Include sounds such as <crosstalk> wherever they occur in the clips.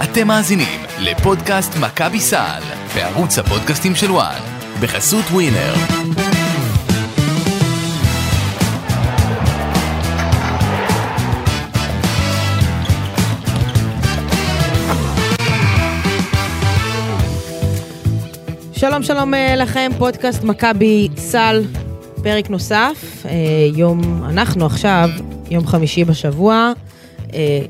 אתם מאזינים לפודקאסט מכבי סל בערוץ הפודקאסטים של וואן בחסות ווינר. שלום שלום אה, לכם, פודקאסט מכבי סל, פרק נוסף. אה, יום, אנחנו עכשיו, יום חמישי בשבוע, אה,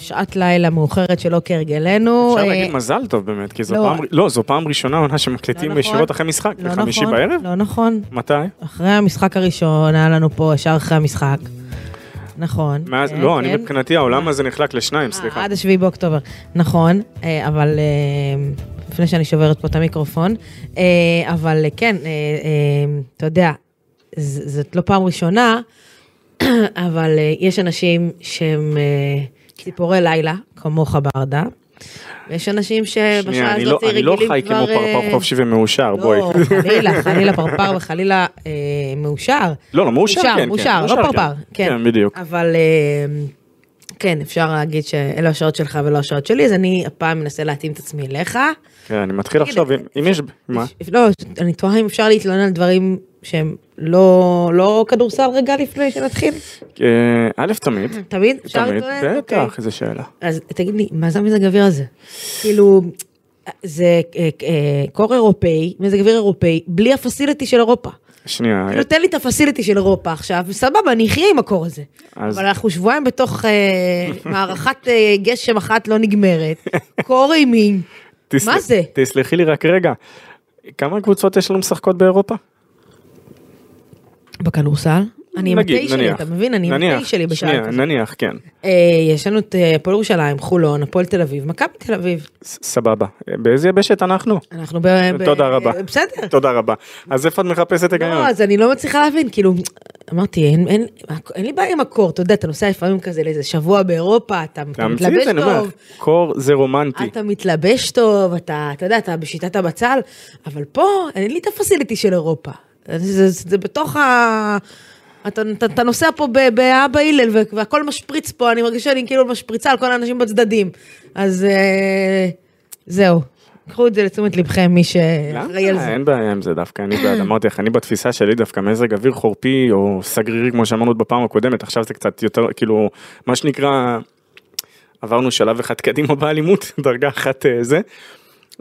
שעת לילה מאוחרת שלא כהרגלנו. אפשר אה, להגיד מזל טוב באמת, כי זו לא. פעם, לא, זו פעם ראשונה עונה שמקליטים לא נכון. ישירות אחרי משחק, לא בחמישי נכון, בערב? לא נכון. מתי? אחרי המשחק הראשון, היה לנו פה ישר אחרי המשחק. נכון. מאז, אה, לא, אני כן. מבחינתי העולם הזה נחלק לשניים, אה, סליחה. עד השביעי באוקטובר, נכון, אה, אבל אה, לפני שאני שוברת פה את המיקרופון, אה, אבל אה, כן, אה, אה, אתה יודע, זאת לא פעם ראשונה, <clears throat> אבל אה, יש אנשים שהם אה, ציפורי לילה, כמוך ברדה, ויש אנשים שבשעה שנייה, אני לא- הזאת אני לא רגילים חי כבר... כמו פרפר אה, חופשי ומאושר, בואי. לא, חלילה, חלילה פרפר וחלילה אה, מאושר. לא, לא, מאושר, כן, כן. מאושר, לא פרפר, כן. כן, בדיוק. אבל אה, כן, אפשר להגיד שאלה השעות שלך ולא השעות שלי, אז אני הפעם מנסה להתאים את עצמי אליך. כן, אני מתחיל עכשיו, אם יש, מה? לא, אני תוהה אם אפשר להתלונן על דברים שהם לא לא כדורסל רגע לפני שנתחיל. אה, א', תמיד, תמיד? אפשר תמיד, להתלונן? אוקיי. בטח, איזה שאלה. אז תגיד לי, מה זה המזג האוויר הזה? כאילו, זה אה, אה, קור אירופאי, מזג אוויר אירופאי, בלי הפסיליטי של אירופה. שנייה, כאילו תן לי את הפסיליטי של אירופה עכשיו, וסבבה, אני אחיה עם הקור הזה. אז- אבל אנחנו שבועיים בתוך אה, <laughs> מערכת אה, גשם אחת לא נגמרת, קור אימים. מה זה? תסלחי לי רק רגע, כמה קבוצות יש לנו משחקות באירופה? בכדורסל? אני עם התה שלי. אתה מבין? אני עם התה שלי בשעה כזאת. נניח, כן. אה, יש לנו את אה, הפועל ירושלים, חולון, הפועל תל אביב, מכבי תל אביב. סבבה. באיזה יבשת אנחנו? אנחנו ב... תודה רבה. אה, בסדר. תודה רבה. אז איפה את מחפשת היגיון? לא, אז אני לא מצליחה להבין, כאילו, אמרתי, אין, לי בעיה עם הקור, אתה יודע, אתה נוסע לפעמים כזה לאיזה שבוע באירופה, אתה, מתלבש טוב, קור זה רומנטי. אתה מתלבש טוב, אתה, אתה יודע, אתה בשיטת הבצל, אבל פה אין לי את הפסיליטי של אירופה. זה, זה, זה בתוך ה... אתה, אתה, אתה נוסע פה באבא הלל והכל משפריץ פה, אני מרגישה שאני כאילו משפריצה על כל האנשים בצדדים. אז אה, זהו, קחו את זה לתשומת לבכם, מי שאחראי על? זה. אין בעיה עם זה דווקא, אני בעד, אמרתי לך, אני בתפיסה שלי דווקא מזג אוויר חורפי או סגרירי כמו שאמרנו בפעם הקודמת, עכשיו זה קצת יותר, כאילו, מה שנקרא, עברנו שלב אחד קדימה באלימות, <laughs> דרגה אחת אה, זה,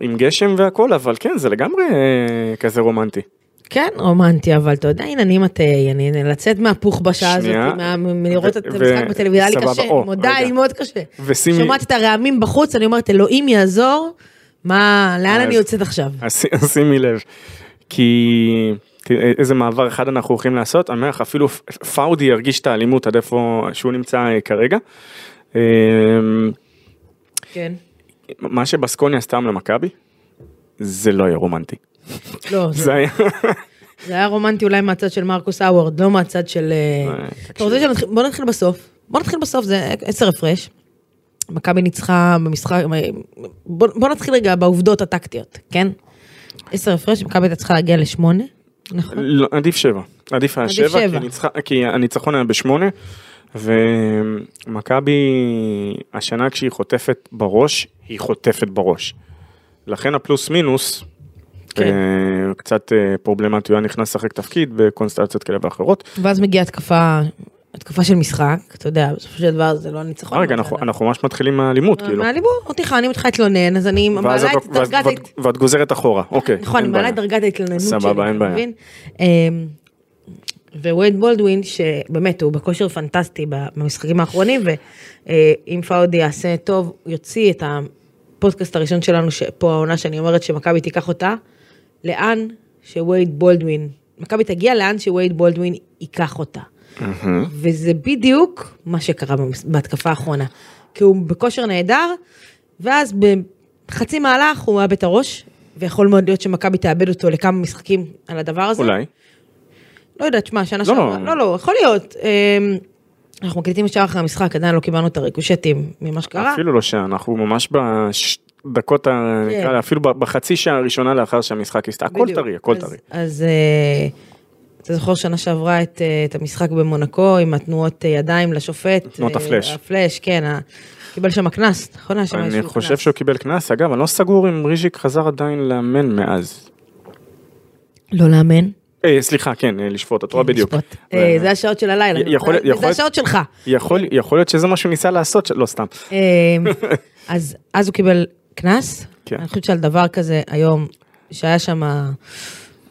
עם גשם והכל, אבל כן, זה לגמרי אה, כזה רומנטי. כן, רומנטי, אבל אתה יודע, הנה, אני מטה, אני לצאת מהפוך בשעה הזאת, מלראות את המשחק בטלוויזיה, היה לי קשה, אני מודה. היה לי מאוד קשה. שומעת את הרעמים בחוץ, אני אומרת, אלוהים יעזור, מה, לאן אני יוצאת עכשיו? אז שימי לב, כי איזה מעבר אחד אנחנו הולכים לעשות, אני אומר לך, אפילו פאודי ירגיש את האלימות עד איפה שהוא נמצא אה, כרגע. כן. מה שבסקוניה עשתה למכבי, זה לא היה רומנטי. לא, <laughs> זה- היה... זה היה רומנטי אולי מהצד של מרקוס האוורד, לא מהצד של... אה, אה, אתה רוצה שנתחיל, בוא נתחיל בסוף. בוא נתחיל בסוף, זה עשר הפרש. מכבי ניצחה במשחק, בוא, בוא נתחיל רגע בעובדות הטקטיות, כן? עשר הפרש, מכבי הייתה צריכה להגיע לשמונה, נכון? לא, עדיף שבע. עדיף היה שבע, שבע. כי ניצחה- כי הניצחון היה בשמונה, ומכבי השנה כשהיא חוטפת בראש, היא חוטפת בראש. לכן הפלוס מינוס, כן. אה, קצת אה, פרובלמטי, הוא היה נכנס לשחק תפקיד בקונסטלציות כאלה ואחרות. ואז מגיעה התקפה, התקפה של משחק, אתה יודע, בסופו של דבר זה לא ניצחון. רגע, אנחנו אנחנו ממש מתחילים מהאלימות, כאילו. מהליבור, אותי אני מתחילה להתלונן, אז אני מעלה את- דרגת... ואת- גוזרת אחורה, אוקיי. נכון, אני מעלה. את דרגת ההתלוננות שלי, סבבה, אין בעיה. אמ, ווייד בולדווין, שבאמת הוא בכושר פנטסטי במשחקים האחרונים, ואם פאודי יעשה טוב, יוציא את הפודקאסט הראשון שלנו, פה העונה שאני אומרת שמכבי תיקח אותה, לאן שווייד בולדווין, מכבי תגיע לאן שווייד בולדווין ייקח אותה. וזה בדיוק מה שקרה בהתקפה האחרונה. כי הוא בכושר נהדר, ואז בחצי מהלך הוא מאבד את הראש, ויכול מאוד להיות שמכבי תאבד אותו לכמה משחקים על הדבר הזה. אולי. לא יודעת, שמע, שנה לא, שעברה, לא. לא, לא, יכול להיות. אמ, אנחנו מקליטים ישר אחרי המשחק, עדיין לא קיבלנו את הריקושטים ממה שקרה. אפילו לא שעה, אנחנו ממש בדקות, ה- כן. אפילו בחצי שעה הראשונה לאחר שהמשחק הסתיים, הכל בדיוק. טרי, הכל טרי. אז אה, אתה זוכר שנה שעברה את, אה, את המשחק במונקו עם התנועות אה, ידיים לשופט? תנועות אה, הפלאש. הפלאש, כן. קיבל שם קנס, נכון? היה שם אני איזשהו חושב קנס. שהוא קיבל קנס, אגב, אני לא סגור אם ריז'יק חזר עדיין לאמן מאז. לא לאמן. אה, סליחה, כן, אה, לשפוט, את רואה בדיוק. לשפוט. אה, זה השעות של הלילה. י- אני- יכול- יכול- זה השעות שלך. יכול יכול להיות שזה מה שהוא ניסה לעשות, לא סתם. אה, <laughs> אז אז הוא קיבל קנס. כן. אני חושבת שעל דבר כזה היום, שהיה שם...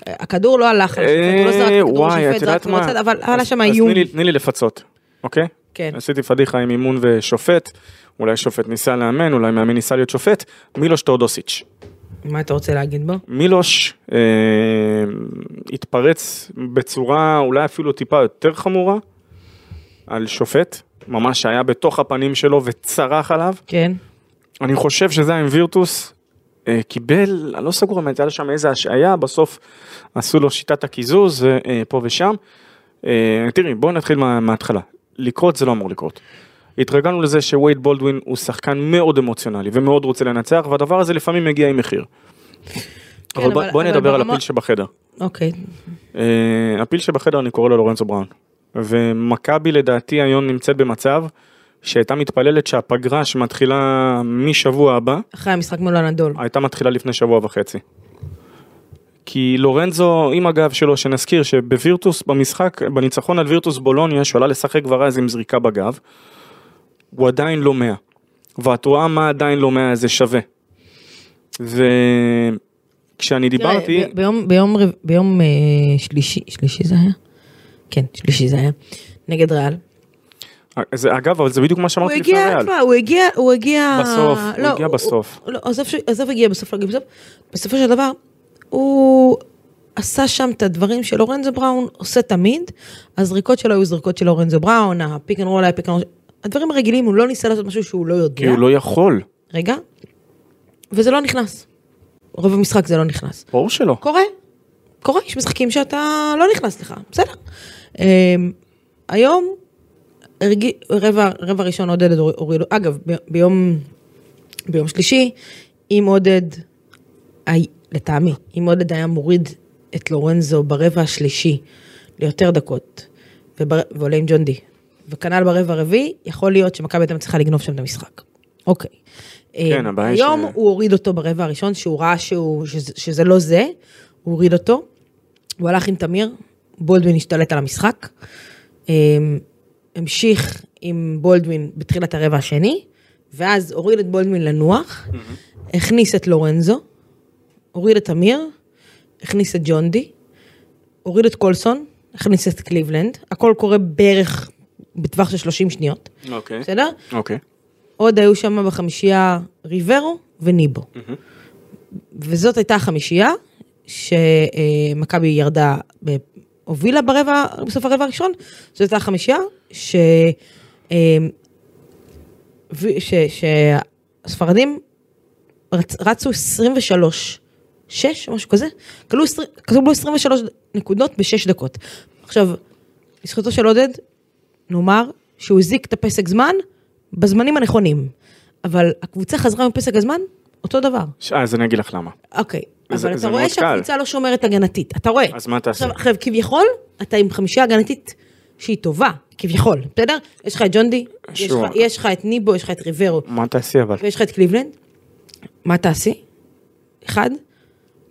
הכדור לא הלך על השופט, הוא לא זרק אה, כדור את זרק מה? לצד, אבל היה אז- שם אז איום. לי- תני לי לפצות, אוקיי? כן. עשיתי פדיחה עם אימון ושופט, אולי שופט ניסה לאמן, אולי מאמן ניסה להיות שופט, מילוש טורדוסיץ'. מה אתה רוצה להגיד בו? מילוש אה, התפרץ בצורה אולי אפילו טיפה יותר חמורה על שופט, ממש היה בתוך הפנים שלו וצרח עליו. כן. אני חושב שזה היה עם וירטוס, אה, קיבל, אני לא סגור אם הייתה שם איזה השעיה, בסוף עשו לו שיטת הקיזוז אה, פה ושם. אה, תראי, בואו נתחיל מה, מההתחלה. לקרות זה לא אמור לקרות. התרגלנו לזה שווייד בולדווין הוא שחקן מאוד אמוציונלי ומאוד רוצה לנצח, והדבר הזה לפעמים מגיע עם מחיר. כן, אבל אבל- בואי נדבר על הפיל שבחדר. אוקיי. אה, הפיל שבחדר אני קורא לו לורנצו בראון. ומכבי לדעתי היום נמצאת במצב שהייתה מתפללת שהפגרה שמתחילה משבוע הבא, אחרי המשחק מול הנדול. הייתה מתחילה לפני שבוע וחצי. כי לורנזו עם הגב שלו, שנזכיר שבווירטוס במשחק, בניצחון על וירטוס בולוניה, שהוא עלה לשחק כבר אז עם זריקה בגב, הוא עדיין לא 100. ואת רואה מה עדיין לא 100 זה שווה. וכשאני דיברתי, תראה, ביום, ביום, רב- ביום אה, שלישי, שלישי זה היה? כן, שלישי זה היה. נגד ריאל. זה, אגב, אבל זה בדיוק מה הוא שאמרתי לפני ריאל. תשמע, הוא הגיע, הוא הגיע... בסוף, הוא לא, הגיע בסוף. הוא- לא, עזוב, ש- עזוב הגיע בסוף, לא הגיע בסוף. בסופו של דבר, הוא עשה שם את הדברים שלורנזו בראון עושה תמיד. הזריקות שלו היו זריקות של לורנזו בראון, הפיק אנד רול היה פיק אנד רול. הדברים הרגילים, הוא לא ניסה לעשות משהו שהוא לא יודע. כי הוא לא יכול. רגע. וזה לא נכנס. רוב המשחק זה לא נכנס. ברור שלא. קורה, קורה, יש משחקים שאתה לא נכנס לך, בסדר. אמ, היום, הרגיע, רבע, רבע ראשון עודד הורידו, אגב, ב- ביום, ביום שלישי, אם עודד, הי- לטעמי, אם עודד היה מוריד את לורנזו ברבע השלישי ליותר דקות, ובר- ועולה עם ג'ון די, וכנ"ל ברבע הרביעי, יכול להיות שמכבי הייתה מצליחה לגנוב שם את המשחק. אוקיי. כן, אמ, הבעיה היום ש- הוא הוריד אותו ברבע הראשון, שהוא ראה שהוא, שזה, שזה לא זה, הוא הוריד אותו. הוא הלך עם תמיר, בולדווין השתלט על המשחק. המשיך עם בולדווין בתחילת הרבע השני, ואז הוריד את בולדווין לנוח, הכניס את לורנזו, הוריד את תמיר, הכניס את ג'ון די, הוריד את קולסון, הכניס את קליבלנד, הכל קורה בערך בטווח של 30 שניות, אוקיי. בסדר? אוקיי. עוד היו שם בחמישייה ריברו וניבו. וזאת הייתה החמישייה שמכבי ירדה, הובילה ברבע, בסוף הרבע הראשון, זאת הייתה החמישייה ש... אמ, ש- שהספרדים רצ, רצו 23, 6 או משהו כזה, כלו 20 קיבלו 23 נקודות בשש דקות. עכשיו, לזכותו של עודד, נאמר שהוא הזיק את הפסק זמן בזמנים הנכונים, אבל הקבוצה חזרה מפסק הזמן, אותו דבר. ש- אז אני אגיד לך למה. אוקיי, זה- אבל זה אתה רואה מאוד קל. שהקבוצה לא שומרת הגנתית, אתה רואה. אז מה תעשה? עכשיו, עכשיו, כביכול, אתה עם חמישייה הגנתית שהיא טובה, כביכול, בסדר? יש לך את ג'ון די, יש. לך- את ניבו, יש לך את ריברו, מה תעשי אבל? ויש לך את קליבלנד. מה תעשי? אחד,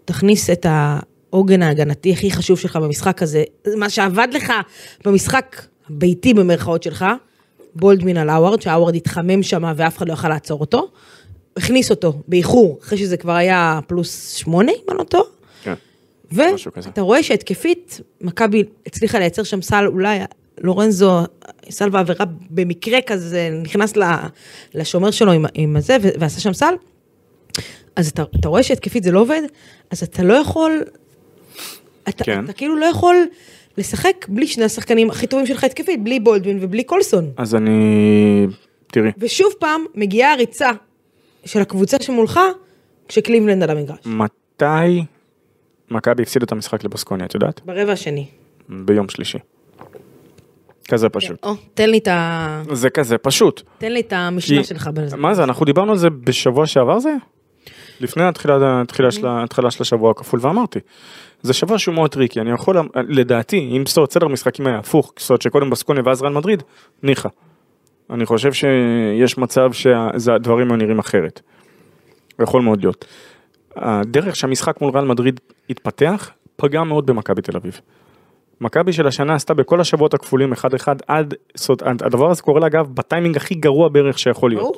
תכניס את העוגן ההגנתי הכי חשוב שלך במשחק הזה, מה שעבד לך במשחק הביתי במרכאות שלך, בולדמין על האווארד, שהאווארד התחמם שם ואף אחד לא יכל לעצור אותו. הכניס אותו באיחור, אחרי שזה כבר היה פלוס שמונה, אם אני לא טועה. כן. ואתה רואה שהתקפית, מכבי הצליחה לייצר שם סל, אולי לורנזו, סל ועבירה במקרה כזה, נכנס לשומר שלו עם, עם הזה, ועשה שם סל. אז אתה, אתה רואה שהתקפית זה לא עובד, אז אתה לא יכול, אתה, כן. אתה כאילו לא יכול לשחק בלי שני השחקנים הכי טובים שלך התקפית, בלי בולדווין ובלי קולסון. אז אני... תראי, ושוב פעם, מגיעה הריצה של הקבוצה שמולך, כשקליבלנד על המגרש. מתי מכבי הפסיד את המשחק לבסקוניה, את יודעת? ברבע השני. ביום שלישי. כזה פשוט. או, תן לי את ה... זה כזה פשוט. תן לי את המשנה שלך בזה. מה זה, אנחנו דיברנו על זה בשבוע שעבר זה? לפני התחילה, התחילה של, ההתחלה של השבוע הכפול ואמרתי. זה שבוע שהוא מאוד טריקי, אני יכול, לדעתי, אם בסדר סדר המשחקים היה הפוך, אומרת שקודם בסקוניה ואז ריאל מדריד, ניחא. אני חושב שיש מצב שהדברים היו נראים אחרת. יכול מאוד להיות. הדרך שהמשחק מול ריאל מדריד התפתח, פגע מאוד במכבי תל אביב. מכבי של השנה עשתה בכל השבועות הכפולים אחד אחד עד, זאת אומרת, הדבר הזה קורה לה אגב בטיימינג הכי גרוע בערך שיכול להיות.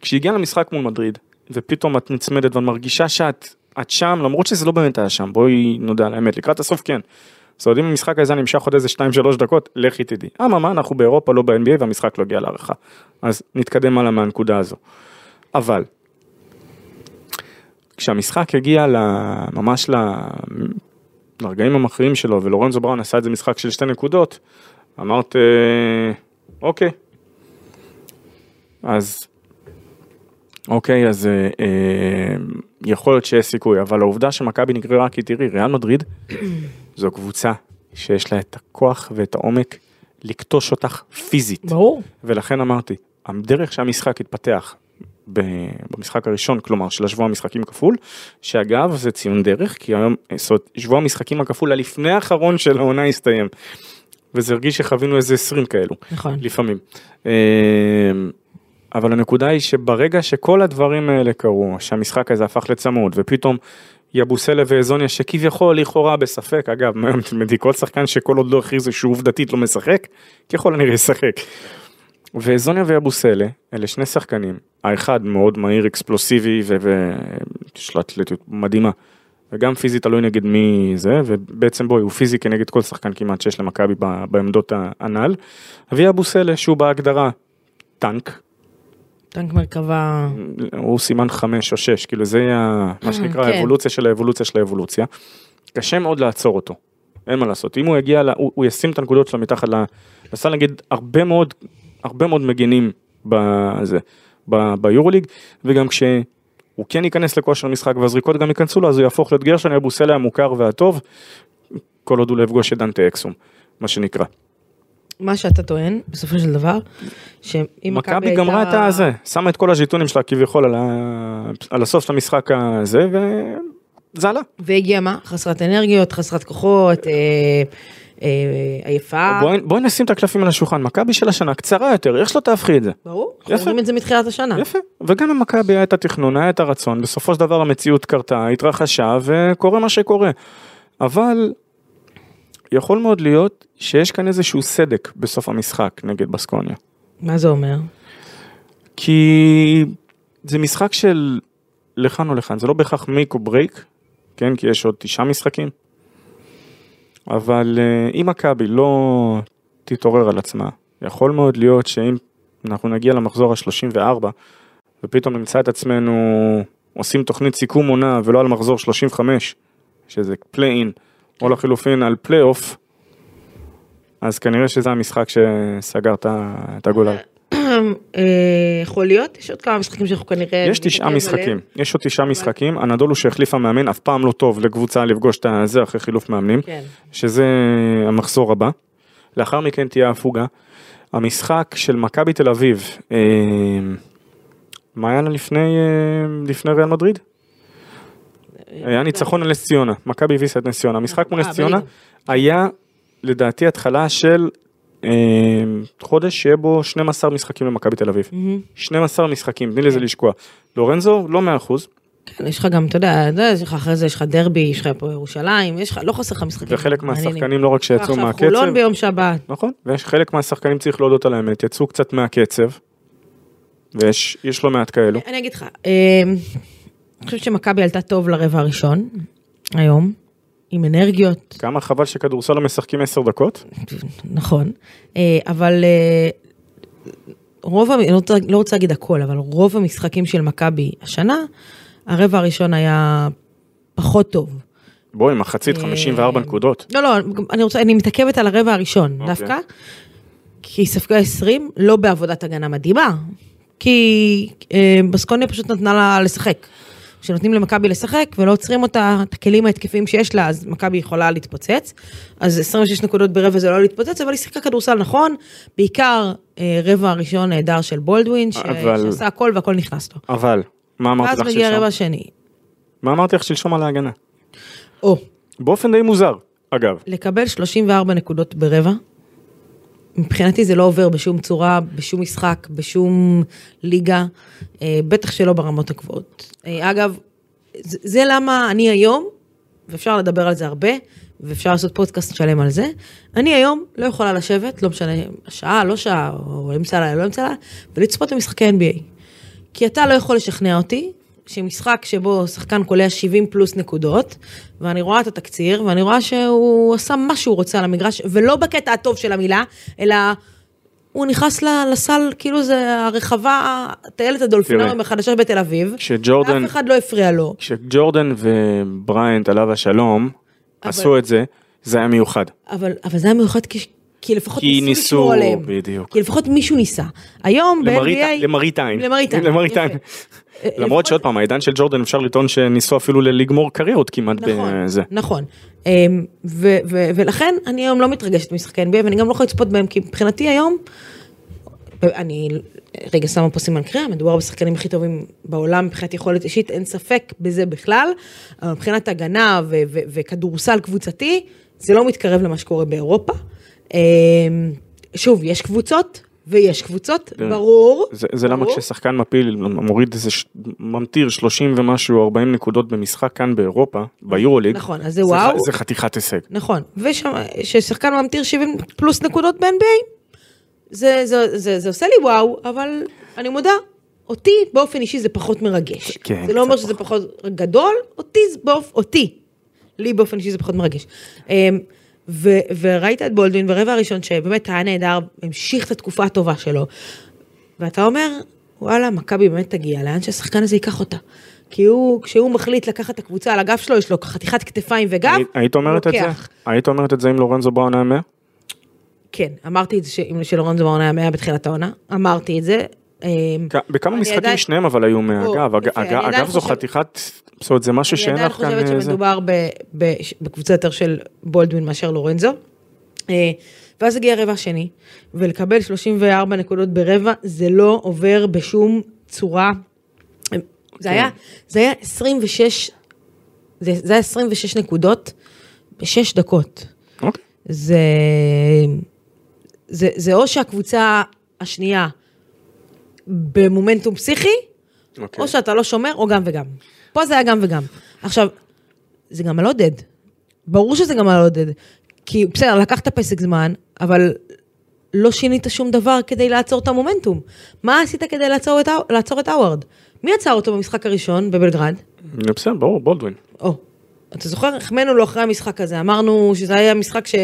וכשהגיעה למשחק מול מדריד, ופתאום את נצמדת ואת מרגישה שאת את שם, למרות שזה לא באמת היה שם, בואי נודה על האמת, לקראת הסוף כן. זאת אומרת, אם המשחק הזה נמשך עוד איזה 2-3 דקות, לכי תדעי. אממה, אנחנו באירופה, לא ב-NBA, והמשחק לא הגיע להערכה. אז נתקדם הלאה מהנקודה הזו. אבל, כשהמשחק הגיע ממש ל- לרגעים המכריעים שלו, ולורנזו בראון עשה את זה משחק של שתי נקודות, אמרת, אה, אוקיי. אז אוקיי, אז אה, אה, יכול להיות שיש סיכוי, אבל העובדה שמכבי נגררה, כי תראי, ריאל מדריד זו קבוצה שיש לה את הכוח ואת העומק לכתוש אותך פיזית. ברור. ולכן אמרתי, הדרך שהמשחק התפתח במשחק הראשון, כלומר של השבוע המשחקים כפול, שאגב זה ציון דרך, כי היום, זאת אומרת, שבוע המשחקים הכפול הלפני האחרון של העונה הסתיים. וזה הרגיש שחווינו איזה 20 כאלו. נכון. לפעמים. אה, אבל הנקודה היא שברגע שכל הדברים האלה קרו, שהמשחק הזה הפך לצמוד, ופתאום יבוסלה ואזוניה שכביכול לכאורה בספק, אגב, <laughs> תלמדי כל שחקן שכל עוד לא הכריזו שהוא עובדתית לא משחק, ככל הנראה ישחק. ואזוניה ויבוסלה, אלה שני שחקנים, האחד מאוד מהיר, אקספלוסיבי ויש לו אתלטיות מדהימה. וגם פיזית תלוי נגד מי זה, ובעצם בואי, הוא פיזי כנגד כל שחקן כמעט שיש למכבי בעמדות הנ"ל. ואבוסלה שהוא בהגדרה טנק, טנק מרכבה, הוא סימן חמש או שש, כאילו זה ה- מה שנקרא כן. האבולוציה של האבולוציה של האבולוציה. קשה מאוד לעצור אותו, אין מה לעשות. אם הוא יגיע, ל- הוא, הוא ישים את הנקודות שלו מתחת לסל, נגיד הרבה מאוד, הרבה מאוד מגנים בזה, ב- ביורוליג, וגם כשהוא כן ייכנס לכושר משחק והזריקות גם ייכנסו לו, אז הוא יהפוך להיות גרשון אבוסלה המוכר והטוב, כל עוד הוא לא יפגוש את דנטה אקסום, מה שנקרא. מה שאתה טוען, בסופו של דבר, שאם מכבי גמרה את הזה, שמה את כל הז'יטונים שלה כביכול על, ה... על הסוף של המשחק הזה, וזה עלה. והגיעה מה? חסרת אנרגיות, חסרת כוחות, אה, עייפה. בואי, בואי נשים את הקלפים על השולחן, מכבי של השנה קצרה יותר, איך שלא תהפכי את זה. ברור, אנחנו. רואים את זה מתחילת השנה. יפה, וגם במכבי היה את התכנון, היה את הרצון, בסופו של דבר המציאות קרתה, התרחשה וקורה מה שקורה. אבל יכול מאוד להיות שיש כאן איזשהו סדק בסוף המשחק נגד בסקוניה. מה זה אומר? כי זה משחק של לכאן או לכאן, זה לא בהכרח make או break, כן, כי יש עוד תשעה משחקים. אבל אה, אם מכבי לא תתעורר על עצמה, יכול מאוד להיות שאם אנחנו נגיע למחזור ה-34, ופתאום נמצא את עצמנו עושים תוכנית סיכום עונה ולא על מחזור 35, שזה פליי-אין, או לחילופין על פליי-אוף, אז כנראה שזה המשחק שסגר את הגולל. אה, יכול להיות, יש עוד כמה משחקים שאנחנו כנראה... יש תשעה משחקים. יש עוד תשעה משחקים, אנדולו שהחליף המאמן, אף פעם לא טוב לקבוצה לפגוש את הזה אחרי חילוף מאמנים, כן. שזה המחזור הבא. לאחר מכן תהיה הפוגה. המשחק של מכבי תל אביב, אה, מה היה לה לפני, אה, לפני ריאל מדריד? היה ניצחון על נס ציונה, מכבי הביסה את נס ציונה. המשחק מול נס ציונה. היה לדעתי התחלה של חודש שיהיה בו 12 משחקים למכבי תל אביב. מהמם. 12 משחקים, תני לזה לשקוע. לורנזו לא 100%, כן, יש לך גם, אתה יודע, יש לך אחרי זה, יש לך דרבי, יש לך פה ירושלים, יש לך, לא חוסר לך משחקים. וחלק. מהשחקנים לא רק שיצאו עכשיו מהקצב, חולון ביום שבת. נכון, ויש חלק מהשחקנים צריך להודות על האמת, יצאו קצת מהקצב, ויש יש לא מעט כאלו. אני אגיד לך, אה, אני חושבת שמכבי עלתה טוב לרבע הראשון, היום, עם אנרגיות, כמה חבל שכדורסל לא משחקים 10 דקות, נכון, אה, אבל אה, רוב, אני לא רוצה- לא רוצה להגיד הכל, אבל רוב המשחקים של מכבי השנה, הרבע הראשון היה פחות טוב. בואי, מחצית אה, 54 נקודות. לא, לא, אני רוצה, אני מתעכבת על הרבע הראשון, אוקיי. דווקא, כי ספגה 20, לא בעבודת הגנה מדהימה, כי אה, בסקוניה פשוט נתנה לה לשחק. כשנותנים למכבי לשחק ולא עוצרים אותה, את הכלים ההתקפיים שיש לה, אז מכבי יכולה להתפוצץ. אז 26 נקודות ברבע זה לא להתפוצץ, אבל היא שיחקה כדורסל נכון, בעיקר אה, רבע הראשון נהדר של בולדווין. אבל- שעשה הכל והכל נכנס לו. אבל, מה אמרתי ואז לך מגיע הרבע שלשום? השני. מה אמרתי לך שלשום על ההגנה? או, באופן די מוזר, אגב. לקבל 34 נקודות ברבע, מבחינתי זה לא עובר בשום צורה, בשום משחק, בשום ליגה, אה, בטח שלא ברמות הגבוהות. אה, אגב, זה, זה למה אני היום, ואפשר לדבר על זה הרבה, ואפשר לעשות פודקאסט שלם על זה, אני היום לא יכולה לשבת, לא משנה, שעה, לא שעה, או אמצע הלילה, לא אמצע הלילה, ולצפות במשחקי NBA. כי אתה לא יכול לשכנע אותי שמשחק שבו שחקן קולע 70 פלוס נקודות, ואני רואה את התקציר, ואני רואה שהוא עשה מה שהוא רוצה על המגרש, ולא בקטע הטוב של המילה, אלא הוא נכנס לסל, כאילו זה הרחבה, טיילת הדולפינרים החדשה בתל אביב, כשג'ורדן- ואף אחד לא הפריע לו. כשג'ורדן ובריינט עליו השלום אבל- עשו את זה, זה היה מיוחד. אבל, אבל זה היה מיוחד כי, כי לפחות כי ניסו לשמור עליהם. בדיוק. כי לפחות מישהו ניסה. היום ב-NBA... למראית עין. למראית עין. למראית יפה. עין. אה, למרות שעוד פעם, העידן של ג'ורדן אפשר לטעון שניסו אפילו לגמור קריירות כמעט נכון, בזה. נכון. ו- ולכן אני היום לא מתרגשת ממשחקי NBA ואני גם לא יכולה לצפות בהם כי מבחינתי היום, אני רגע שמה פה סימן קריאה, מדובר בשחקנים הכי טובים בעולם מבחינת יכולת אישית, אין ספק בזה בכלל, מבחינת הגנה וכדורסל קבוצתי, זה לא מתקרב למה שקורה באירופה. אמ, שוב, יש קבוצות ויש קבוצות, כן. ברור. זה, זה למה. כששחקן מפיל, מוריד איזה, ש- ממטיר 30 ומשהו, 40 נקודות במשחק כאן באירופה, ביורוליג. נכון, אז זה וואו. זה חתיכת הישג. נכון, וששחקן ממטיר 70 פלוס נקודות ב-NBA, זה, זה, זה, זה עושה לי וואו, אבל אני מודה, אותי באופן אישי זה פחות מרגש. כן, זה לא אומר שזה פחות גדול, אותי, באופ, אותי, לי באופן אישי זה פחות מרגש. ו, וראית את בולדווין ברבע הראשון שבאמת היה נהדר, המשיך את התקופה הטובה שלו, ואתה אומר, וואלה, מכבי באמת תגיע, לאן שהשחקן הזה ייקח אותה. כי הוא, כשהוא מחליט לקחת את הקבוצה על הגב שלו, יש לו חתיכת כתפיים וגב, היית- היית אומרת את זה? לוקח. היית אומרת את זה אם לורנזו בראון היה 100? כן, אמרתי את זה שלורנזו בעונה היה 100 בתחילת העונה, אמרתי את זה. אמ, כ- בכמה אני משחקים עדיין- שניהם אבל היו 100, או, אגב, אני עדיין זו חתיכת, זאת אומרת זה משהו אני שאין עדיין לך כאן, חושבת אה, זה. שמדובר ב- ב- בקבוצה יותר של בולדווין מאשר לורנזו. אה, ואז הגיע הרבע השני, ולקבל 34 נקודות ברבע, זה לא עובר בשום צורה. זה היה, זה היה 26, זה, זה היה 26 נקודות בשש דקות. אוקיי. זה, זה, זה או שהקבוצה השנייה במומנטום פסיכי, אוקיי. או שאתה לא שומר, או גם וגם. פה זה היה גם וגם. עכשיו, זה גם על עודד. ברור שזה גם על עודד. כי בסדר, לקחת פסק זמן, אבל לא שינית שום דבר כדי לעצור את המומנטום. מה עשית כדי לעצור את, לעצור את האווארד? מי עצר אותו במשחק הראשון בבלגרד? בסדר, ברור, בולדווין. או, אתה זוכר, החמאנו לו אחרי המשחק הזה, אמרנו שזה היה משחק ש...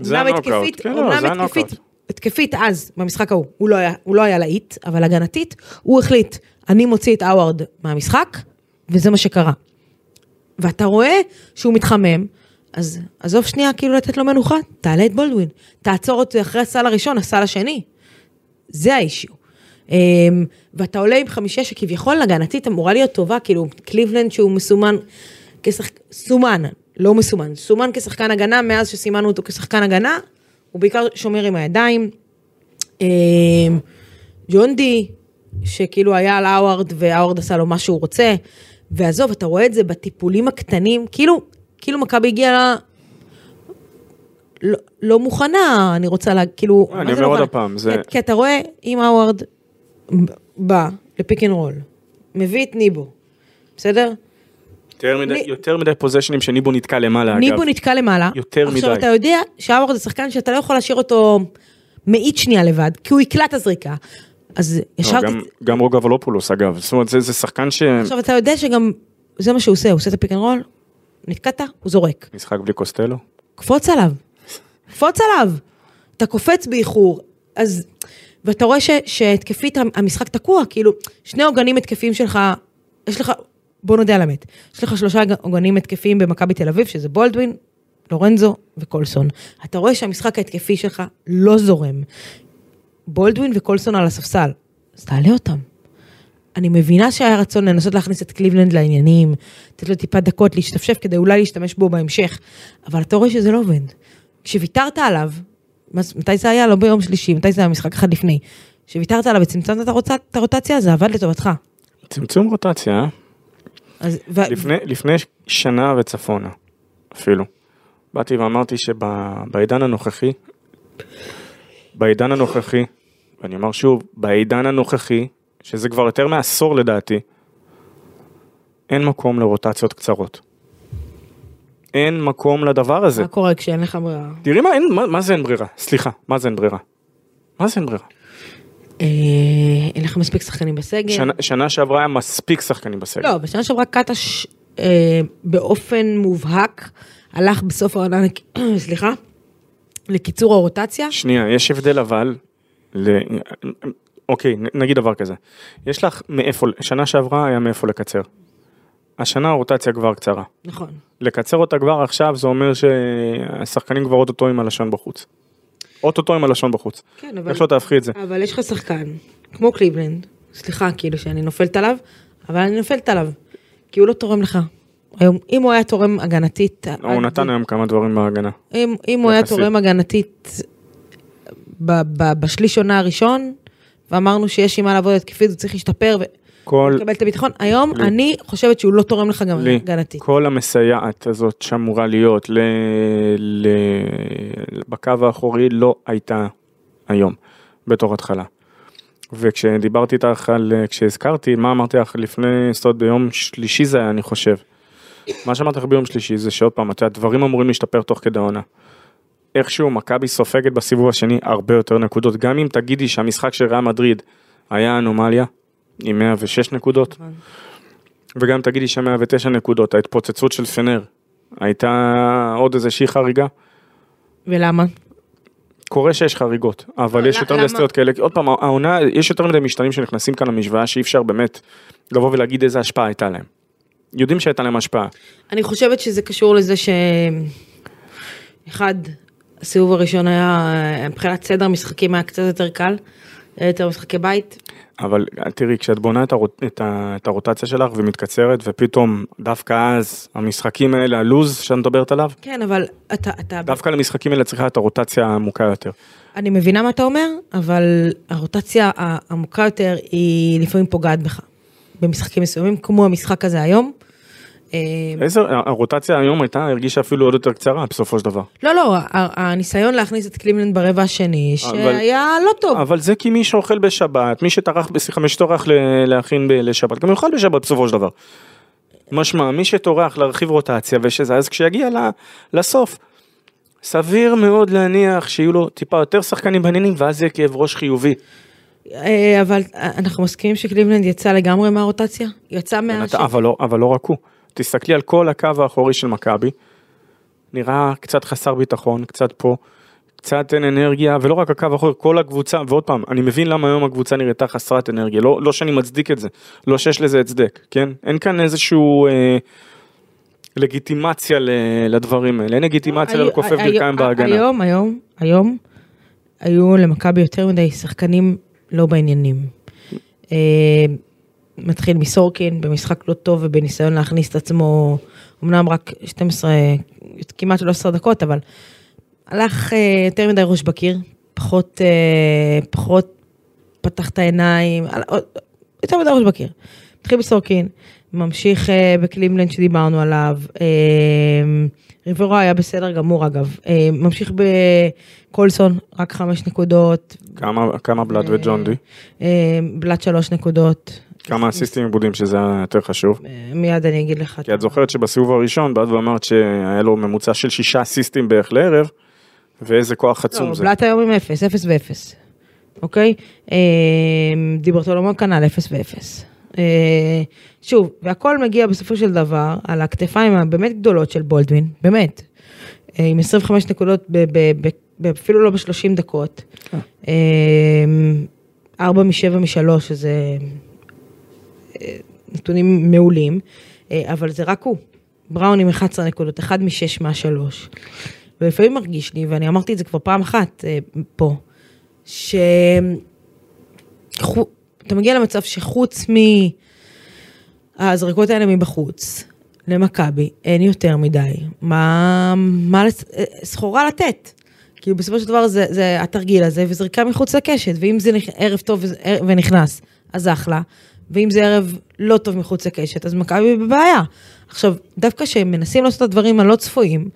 זה אומנם הנוקאוט, כן, לא, אומנם זה התקפית, הנוקאוט. התקפית אז, במשחק ההוא, הוא לא היה, הוא לא היה להיט, אבל הגנתית, הוא החליט, אני מוציא את האווארד מהמשחק, וזה מה שקרה. ואתה רואה שהוא מתחמם, אז עזוב שנייה כאילו לתת לו מנוחה, תעלה את בולדווין, תעצור אותו אחרי הסל הראשון, הסל השני. זה ה issue. Um, ואתה עולה עם חמישה שכביכול הגנתית אמורה להיות טובה, כאילו קליבלנד שהוא מסומן כשחק... סומן, לא מסומן, סומן כשחקן הגנה, מאז שסימנו אותו כשחקן הגנה, הוא בעיקר שומר עם הידיים. Um, ג'ון די, שכאילו היה על האווארד והאווארד עשה לו מה שהוא רוצה, ועזוב, אתה רואה את זה בטיפולים הקטנים, כאילו, כאילו מכבי הגיעה. לא, לא מוכנה, אני רוצה לה, כאילו, אני מה זה אומר לא עוד? הפעם, זה- כי, כי אתה רואה, אם האווארד בא לפיק אנד רול, מביא את ניבו, בסדר? יותר מדי- ני- יותר מדי פוזיישנים שניבו נתקע למעלה, אגב. ניבו נתקע למעלה. יותר עכשיו מדי. אתה יודע שהאווארד זה שחקן שאתה לא יכול להשאיר אותו מאית שנייה לבד, כי הוא יקלע את הזריקה. אז לא, ישר... גם- תצ- גם רוגקבופולוס אגב, זאת אומרת זה זה שחקן עכשיו אתה יודע שגם זה מה שהוא עושה, הוא עושה את הפיק אנד רול, נתקעת, הוא זורק. שמשחק בלי קוסטלו. קפוץ עליו, קפוץ עליו. אתה קופץ באיחור, אז... ואתה רואה ש, שהתקפית המשחק תקוע, כאילו, שני עוגנים התקפיים שלך, יש לך, בוא נודה על האמת, יש לך שלושה עוגנים התקפיים במכבי תל אביב, שזה בולדווין, לורנזו וקולסון. אתה רואה שהמשחק ההתקפי שלך לא זורם. בולדווין וקולסון על הספסל, אז תעלה אותם. אני מבינה שהיה רצון לנסות להכניס את קליבלנד לעניינים, לתת לו טיפה דקות להשתפשף כדי אולי להשתמש בו בהמשך, אבל אתה רואה שזה לא עובד. כשוויתרת עליו, מתי זה היה? לא ביום שלישי, מתי זה היה משחק אחד לפני? כשוויתרת עליו וצמצמת את הרוטציה, זה עבד לטובתך. צמצום רוטציה, אה? אז, ו... לפני, לפני שנה וצפונה, אפילו. באתי ואמרתי שבעידן הנוכחי, בעידן הנוכחי, ואני אומר שוב, בעידן הנוכחי, שזה כבר יותר מעשור לדעתי, אין מקום לרוטציות קצרות. אין מקום לדבר הזה. מה קורה כשאין לך ברירה? תראי מה, אין, מה, מה זה אין ברירה? סליחה, מה זה אין ברירה? מה זה אין ברירה? אה, אין לך מספיק שחקנים בסגל? שנה, שנה שעברה היה מספיק שחקנים בסגל. לא, בשנה שעברה קטש אה, באופן מובהק הלך בסוף העונה, <clears throat> סליחה, לקיצור הרוטציה. שנייה, יש הבדל אבל, ל... אוקיי, נגיד דבר כזה, יש לך מאיפה, שנה שעברה היה מאיפה לקצר. השנה הרוטציה כבר קצרה. נכון. לקצר אותה כבר עכשיו זה אומר שהשחקנים כבר אוטוטו עם הלשון בחוץ. אוטוטו עם הלשון בחוץ. כן, אבל... איך שלא תהפכי את זה. אבל יש לך שחקן, כמו קליבלנד, סליחה, כאילו שאני נופלת עליו, אבל אני נופלת עליו, כי הוא לא תורם לך. היום, אם הוא היה תורם הגנתית, הוא עד- נתן היום כמה דברים בהגנה. אם, אם הוא היה. תורם הגנתית ב, ב, בשליש עונה הראשון, ואמרנו שיש עם מה לעבוד התקפית, הוא צריך להשתפר כל, ולקבל את הביטחון, היום לי. אני חושבת שהוא לא תורם לך גם לי, הגנתית. כל המסייעת הזאת שאמורה להיות ל, ל, בקו האחורי לא הייתה היום בתור התחלה. וכשדיברתי איתך על, כשהזכרתי, מה אמרתי לך לפני, זאת אומרת ביום שלישי זה היה אני חושב. מה שאמרתי לך ביום שלישי זה שעוד פעם, את יודעת, דברים אמורים להשתפר תוך כדי העונה. איכשהו מכבי סופגת בסיבוב השני הרבה יותר נקודות, גם אם תגידי שהמשחק של ריאל מדריד היה אנומליה, עם 106 נקודות, וגם תגידי ש-109 נקודות, ההתפוצצות של פנר הייתה עוד איזושהי חריגה. ולמה? קורה שיש חריגות, אבל לא, יש יותר מדי סטיות כאלה, עוד פעם, העונה, יש יותר מדי משתנים שנכנסים כאן למשוואה שאי אפשר באמת לבוא ולהגיד איזה השפעה הייתה להם. יודעים שהייתה להם השפעה. אני חושבת שזה קשור לזה ש... אחד, הסיבוב הראשון היה, מבחינת סדר משחקים היה קצת יותר קל, יותר משחקי בית. אבל תראי, כשאת בונה את, הרוט, את, ה, את הרוטציה שלך ומתקצרת, ופתאום דווקא אז המשחקים האלה, הלוז שאת מדברת עליו, כן, אבל אתה, אתה, דווקא למשחקים האלה צריכה את הרוטציה העמוקה יותר. אני מבינה מה אתה אומר, אבל הרוטציה העמוקה יותר היא לפעמים פוגעת בך. במשחקים מסוימים, כמו המשחק הזה היום. אה, איזה, הרוטציה היום הייתה, הרגישה אפילו עוד יותר קצרה בסופו של דבר. לא, לא, הניסיון להכניס את קליבלנד ברבע השני, שהיה לא טוב. אבל זה כי מי שאוכל בשבת, מי שטרח, סליחה, מי שטורח להכין לשבת, גם יאכל בשבת בסופו של דבר. משמע, מי שטורח להרחיב רוטציה ושזה, אז כשיגיע לסוף, סביר מאוד להניח שיהיו לו טיפה יותר שחקנים בעניינים, ואז יהיה כאב ראש חיובי. אה, אבל אנחנו מסכימים שקליבלנד יצא לגמרי מהרוטציה? יצא מה... לא, אבל לא רק הוא. תסתכלי על כל הקו האחורי של מכבי, נראה קצת חסר ביטחון, קצת פה, קצת אין אנרגיה, ולא רק הקו האחורי, כל הקבוצה, ועוד פעם, אני מבין למה היום הקבוצה נראתה חסרת אנרגיה, לא, לא שאני מצדיק את זה, לא שיש לזה הצדק, כן? אין כאן איזשהו אה, לגיטימציה לדברים האלה, אין לגיטימציה היו- לכופף היו- ברכיים בהגנה. היום, היום, היום, היו למכבי יותר מדי שחקנים לא בעניינים. אה, מתחיל מסורקין במשחק לא טוב ובניסיון להכניס את עצמו, אמנם רק 12, כמעט 13 דקות, אבל הלך אה, יותר מדי ראש בקיר, פחות, אה, פחות פתח את העיניים, עוד- יותר מדי ראש בקיר. מתחיל בסורקין, ממשיך אה, בקליבלנד שדיברנו עליו, אה, ריברו היה בסדר גמור אגב, אה, ממשיך בקולסון, רק חמש נקודות, כמה, כמה בלאט וג'ון די? אה, בלאט שלוש נקודות, כמה אסיסטים איבודים שזה היה יותר חשוב? אה, מיד אני אגיד לך. כי את זוכרת שבסיבוב הראשון באת ואמרת שהיה לו ממוצע של שישה אסיסטים בערך לערב, ואיזה כוח עצום לא, זה. בלאט היום עם אפס, אפס ואפס, אוקיי? אה, דיברטולומו כנ"ל אפס ואפס. אה, שוב, והכל מגיע בסופו של דבר על הכתפיים הבאמת גדולות של בולדווין, באמת. עם 25 נקודות, אפילו לא ב-30 דקות. אה, ארבע משבע משלוש, שזה נתונים מעולים, אה, אבל זה רק הוא. בראון עם 11 נקודות, אחד משש מהשלוש. ולפעמים מרגיש לי, ואני אמרתי את זה כבר פעם אחת אה, פה, שאתה מגיע למצב שחוץ מהזריקות האלה מבחוץ, למכבי, אין יותר מדי. מה, מה לס- אה, סחורה לתת? כאילו בסופו של דבר זה, זה התרגיל הזה וזריקה מחוץ לקשת, ואם זה נכ- ערב טוב ונכנס, אז אחלה, ואם זה ערב לא טוב מחוץ לקשת, אז מכבי בבעיה. עכשיו, דווקא כשהם מנסים לעשות את הדברים הלא צפויים,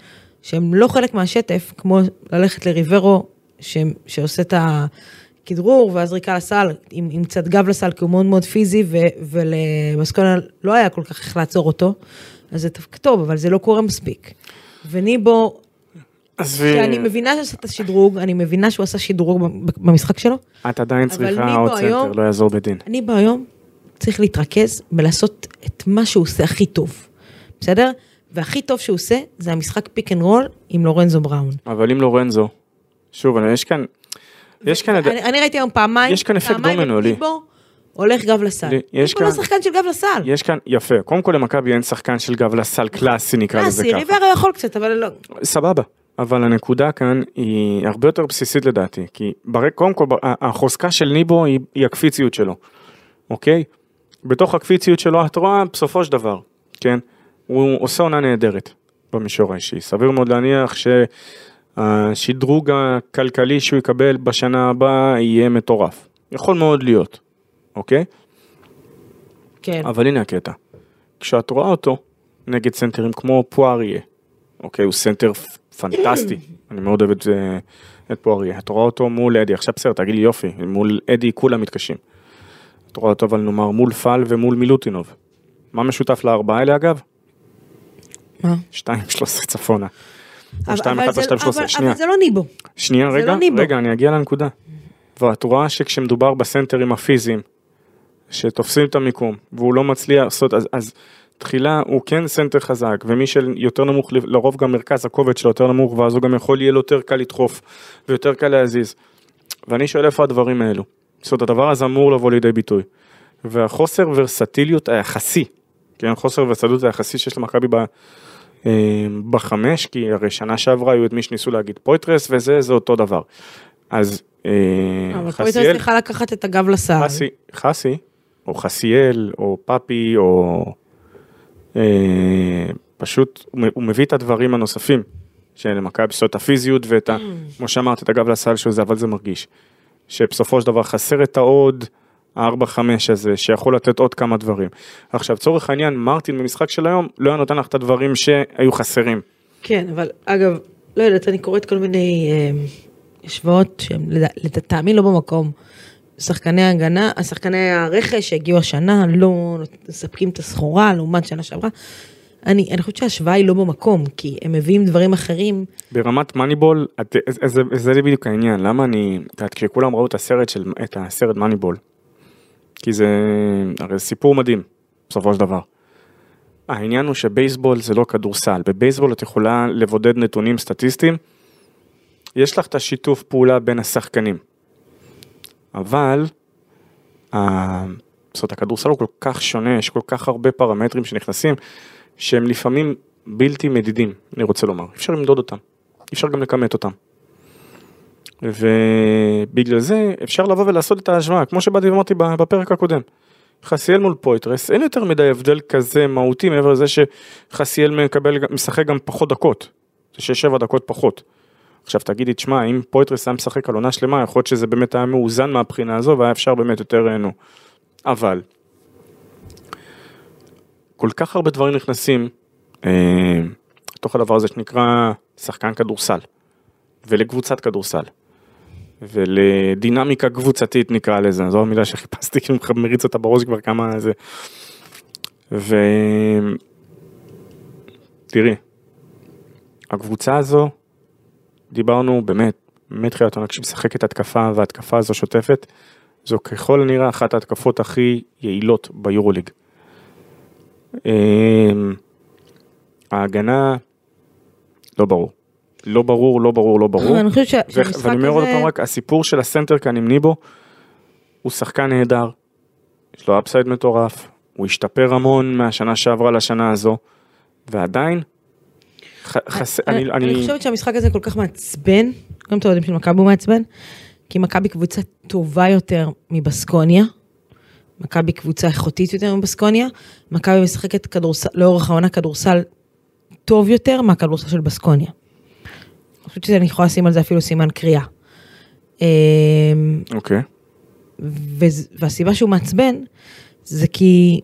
שהם לא חלק מהשטף, כמו ללכת לריברו ש, שעושה את הכדרור ואז זריקה לסל, עם, עם קצת גב לסל, כי הוא מאוד מאוד פיזי, ו, ולבסקוניה לא היה כל כך איך לעצור אותו, אז זה דווקא טוב, אבל זה לא קורה מספיק. וניבו, שאני מבינה שעשה את השדרוג, אני מבינה שהוא עשה שדרוג במשחק שלו, את עדיין צריכה עוד סנטר, היום- לא יעזור בית דין. אני בהיום צריך להתרכז בלעשות את מה שהוא עושה הכי טוב, בסדר? והכי טוב שהוא עושה זה המשחק פיק אנד רול עם לורנזו בראון. אבל אם לורנזו, שוב, אבל יש כאן, יש כאן, אני, אני ראיתי היום פעמיים, יש כאן אפקט דומינו, את לי. הולך גב לסל. יש לא כאן- שחקן של גב לסל. יש כאן, יפה, קודם כל למכבי אין שחקן של גב לסל קלאסי נקרא לזה קלאסי, ככה. ריברה יכול קצת, אבל לא. סבבה. אבל הנקודה כאן היא הרבה יותר בסיסית לדעתי, כי ברק, קודם כל החוזקה של ניבו היא, היא הקפיציות שלו, אוקיי? בתוך הקפיציות שלו את רואה בסופו של דבר, כן? הוא עושה עונה נהדרת במישור האישי, סביר מאוד להניח שהשדרוג הכלכלי שהוא יקבל בשנה הבאה יהיה מטורף, יכול מאוד להיות, אוקיי? כן. אבל הנה הקטע, כשאת רואה אותו נגד סנטרים כמו פואריה, אוקיי, הוא סנטר פנטסטי, <coughs> אני מאוד אוהב את, זה- את פואריה, את רואה אותו מול אדי, עכשיו בסדר, תגיד לי יופי, מול אדי כולם מתקשים. את רואה אותו אבל נאמר מול פל ומול מילוטינוב. מה משותף לארבעה האלה אגב? מה? 2-13 צפונה. או אבל- 2-1 אבל זה- ו-2-13, אבל- שנייה. אבל זה לא ניבו. שנייה, רגע, לא ניבו. רגע, אני אגיע לנקודה. ואת רואה שכשמדובר בסנטרים הפיזיים, שתופסים את המיקום, והוא לא מצליח לעשות, אז, אז תחילה הוא כן סנטר חזק, ומי שיותר נמוך, לרוב גם מרכז הכובד שלו יותר נמוך, ואז הוא גם יכול יהיה לו יותר קל לדחוף, ויותר קל להזיז. ואני שואל איפה הדברים האלו. זאת אומרת, הדבר הזה אמור לבוא לידי ביטוי. והחוסר ורסטיליות היחסי, כן, חוסר ורסטיליות היחסי שיש למכבי ב... אה, בחמש, כי הרי שנה שעברה היו את מי שניסו להגיד פויטרס וזה, זה אותו דבר. אז אה, אבל פה הייתה חסיאל, צריכה לקחת את הגב לסל. חסי, חסי, או חסיאל, או פאפי, או אה, פשוט הוא מביא את הדברים הנוספים של מכבי, זאת הפיזיות ואת ה... כמו שאמרת, את הגב לסל של זה, אבל זה מרגיש. שבסופו של דבר חסר את העוד 4-5 הזה, שיכול לתת עוד כמה דברים. עכשיו, צורך העניין, מרטין במשחק של היום, לא היה נותן לך את הדברים שהיו חסרים. כן, אבל אגב, לא יודעת, אני קוראת כל מיני אה, השוואות לד- לטעמי לא במקום. שחקני ההגנה, השחקני הרכש שהגיעו השנה לא מספקים את הסחורה לעומת שנה שעברה. אני, אני חושבת שההשוואה היא לא במקום, כי הם מביאים דברים אחרים. ברמת מאניבול, זה- זה, בדיוק העניין, למה אני, את כשכולם ראו את הסרט של, את הסרט מאניבול, כי זה, הרי זה סיפור מדהים, בסופו של דבר. העניין הוא שבייסבול זה לא כדורסל, בבייסבול את יכולה לבודד נתונים סטטיסטיים, יש לך את השיתוף פעולה בין השחקנים, אבל, זאת אומרת, הכדורסל הוא כל כך שונה, יש כל כך הרבה פרמטרים שנכנסים, שהם לפעמים בלתי מדידים, אני רוצה לומר, אפשר למדוד אותם, אפשר גם לכמת אותם. ובגלל זה אפשר לבוא ולעשות את ההשוואה, כמו שבאתי ואמרתי בפרק הקודם. חסיאל מול פויטרס, אין יותר מדי הבדל כזה מהותי מעבר לזה שחסיאל מקבל, משחק גם פחות דקות, זה 6-7 דקות פחות. עכשיו תגידי, תשמע, אם פויטרס היה משחק על עונה שלמה, יכול להיות שזה באמת היה מאוזן מהבחינה הזו והיה אפשר באמת יותר, אה, נו. אבל, כל כך הרבה דברים נכנסים אה, לתוך הדבר הזה שנקרא שחקן כדורסל, ולקבוצת כדורסל, ולדינמיקה קבוצתית נקרא לזה, זו המילה שחיפשתי, כאילו מריץ אותה בראש כבר כמה זה. ו... תראי, הקבוצה הזו, דיברנו באמת, מתחילת העונה כשהיא משחקת התקפה וההתקפה הזו שוטפת, זו ככל הנראה אחת ההתקפות הכי יעילות ביורוליג. אמ, ההגנה, לא ברור. לא ברור, לא ברור, לא ברור. אני חושבת שהמשחק ואני אומר עוד הזה- פעם רק, הסיפור של הסנטר כאן עם ניבו, הוא שחקן נהדר, יש לו אפסייד מטורף, הוא השתפר המון מהשנה שעברה לשנה הזו, ועדיין, ח- חס- אני, אני, אני אני, חושבת שהמשחק הזה כל כך מעצבן, גם אתם יודעים של מכבי הוא מעצבן, כי מכבי קבוצה טובה יותר מבסקוניה, מכבי קבוצה איכותית יותר מבסקוניה, מכבי משחקת כדורסל, לאורך העונה כדורסל טוב יותר מהכדורסל של בסקוניה. אני חושבת שאני יכולה לשים על זה אפילו סימן קריאה. אמ, אוקיי, וז- והסיבה שהוא מעצבן, זה כי...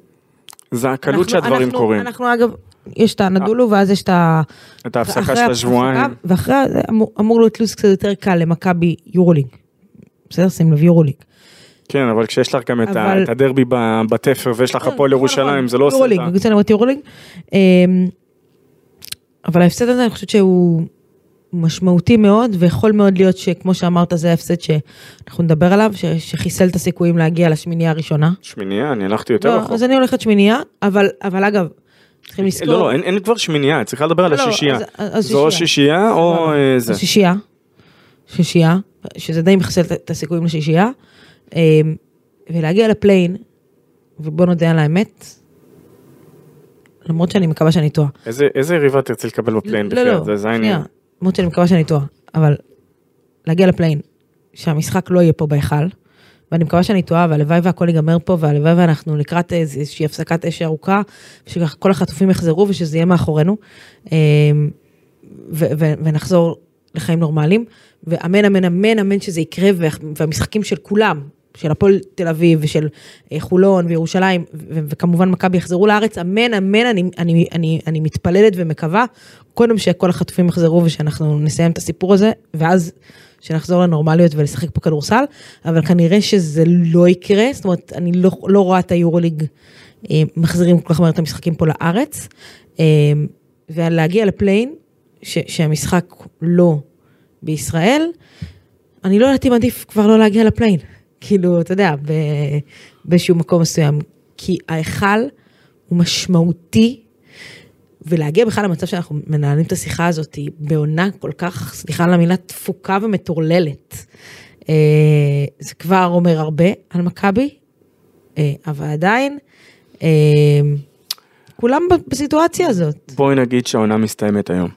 זה הקלות שהדברים אנחנו- קורים. אנחנו אגב, יש את הנדולו ואז יש את ה... את ההפסקה של השבועיים. ואחרי זה אמור, להיות לו"ז קצת יותר קל למכבי יורוליג. בסדר? שים לב יורוליג. כן, אבל כשיש לך גם את ה- אבל- את הדרבי בתפר ויש לך כן, הפועל נכון, ירושלים, נכון. זה לא עושה את ה... זה אני אומרת יורוליג. אמ, אבל ההפסד הזה אני חושבת שהוא משמעותי מאוד, ויכול מאוד להיות שכמו שאמרת זה ההפסד שאנחנו נדבר עליו, ש- שחיסל את הסיכויים להגיע לשמינייה הראשונה. שמינייה, אני הלכתי יותר לא, רחוק. אז אני הולכת שמינייה, אבל, אבל אגב, צריכים לזכור. לא, לא, אין- אין כבר שמינייה, צריכה לדבר על לא, לא, השישייה. אז- אז זו או שישייה. שישייה או. אה, זה. אז שישייה, שישייה, שזה די מחסל את- הסיכויים לשישייה, ולהגיע לפליין, ובוא נודה על האמת, למרות שאני מקווה שאני טועה. איזה- איזה יריבה תרצי לקבל בפליין לא, לא? זה- זה העניין. שנייה, למרות שאני מקווה שאני טועה, אבל להגיע לפליין, שהמשחק לא יהיה פה בהיכל, ואני מקווה שאני טועה, והלוואי והכל ייגמר פה, והלוואי ואנחנו לקראת איזושהי הפסקת אש ארוכה, ושכל החטופים יחזרו ושזה יהיה מאחורינו, אמ, ונחזור לחיים נורמליים, ואמן אמן אמן אמן שזה יקרה, וה- והמשחקים של כולם, של הפועל תל אביב ושל אה, חולון וירושלים, וכמובן מכבי יחזרו לארץ, אמן אמן, אני, אני, אני, אני מתפללת ומקווה, קודם שכל החטופים יחזרו ושאנחנו נסיים את הסיפור הזה, ואז שנחזור לנורמליות ולשחק פה כדורסל, אבל כנראה שזה לא יקרה, זאת אומרת, אני לא, לא רואה את היורוליג אה, מחזירים כל כך מהר את המשחקים פה לארץ, אה, ולהגיע לפליין, ש, שהמשחק לא בישראל, אני לא יודעת אם עדיף כבר לא להגיע לפליין, כאילו, אתה יודע, ב, באיזשהו מקום מסוים, כי ההיכל הוא משמעותי, ולהגיע בכלל למצב שאנחנו מנהלים את השיחה הזאת בעונה כל כך, סליחה על המילה, תפוקה ומטורללת. אה, זה כבר אומר הרבה על מכבי, אה, אבל עדיין, אה, כולם בסיטואציה הזאת. בואי נגיד שהעונה מסתיימת היום.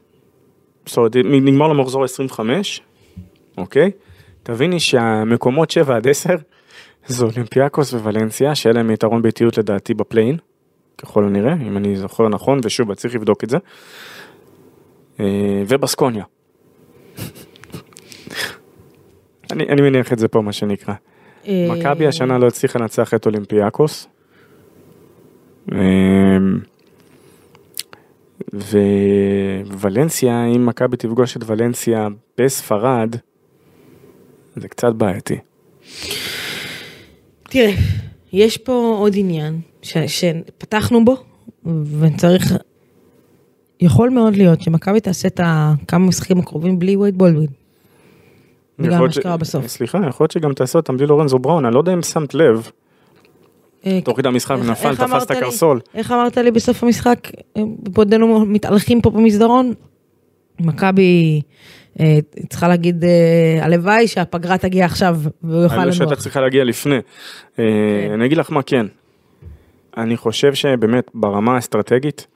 זאת אומרת, נגמר לו מחזור 25, אוקיי? תביני שהמקומות 7 עד 10 זה אולימפיאקוס וולנסיה, שהיה להם יתרון ביתיות לדעתי ב play-in, ככל הנראה, אם אני זוכר נכון, ושוב, צריך לבדוק את זה. אה, ובסקוניה. <laughs> אני, אני מניח את זה פה, מה שנקרא. אה, מכבי השנה לא הצליחה לנצח את אולימפיאקוס. אמ, וולנסיה, אם מכבי תפגוש את ולנסיה בספרד, זה קצת בעייתי. תראה, יש פה עוד עניין ש, שפתחנו בו, וצריך, יכול מאוד להיות שמכבי תעשה את הכמה משחקים הקרובים בלי וייד בולדווין. בגלל מה שקרה בסוף. סליחה, יכול להיות שגם תעשה אותם בלי לורנזו בראון, אני לא יודע אם שמת לב, אה, תוך כדי המשחק נפל, תפס את? הקרסול. איך אמרת לי בסוף המשחק, אה, בעודנו מתהלכים פה במסדרון? מכבי צריכה להגיד, אה, הלוואי שהפגרה תגיע עכשיו והוא יוכל אני לא שהייתה לנוח. צריכה להגיע לפני. אה, כן. אני אגיד לך מה כן. אני חושב שבאמת ברמה האסטרטגית,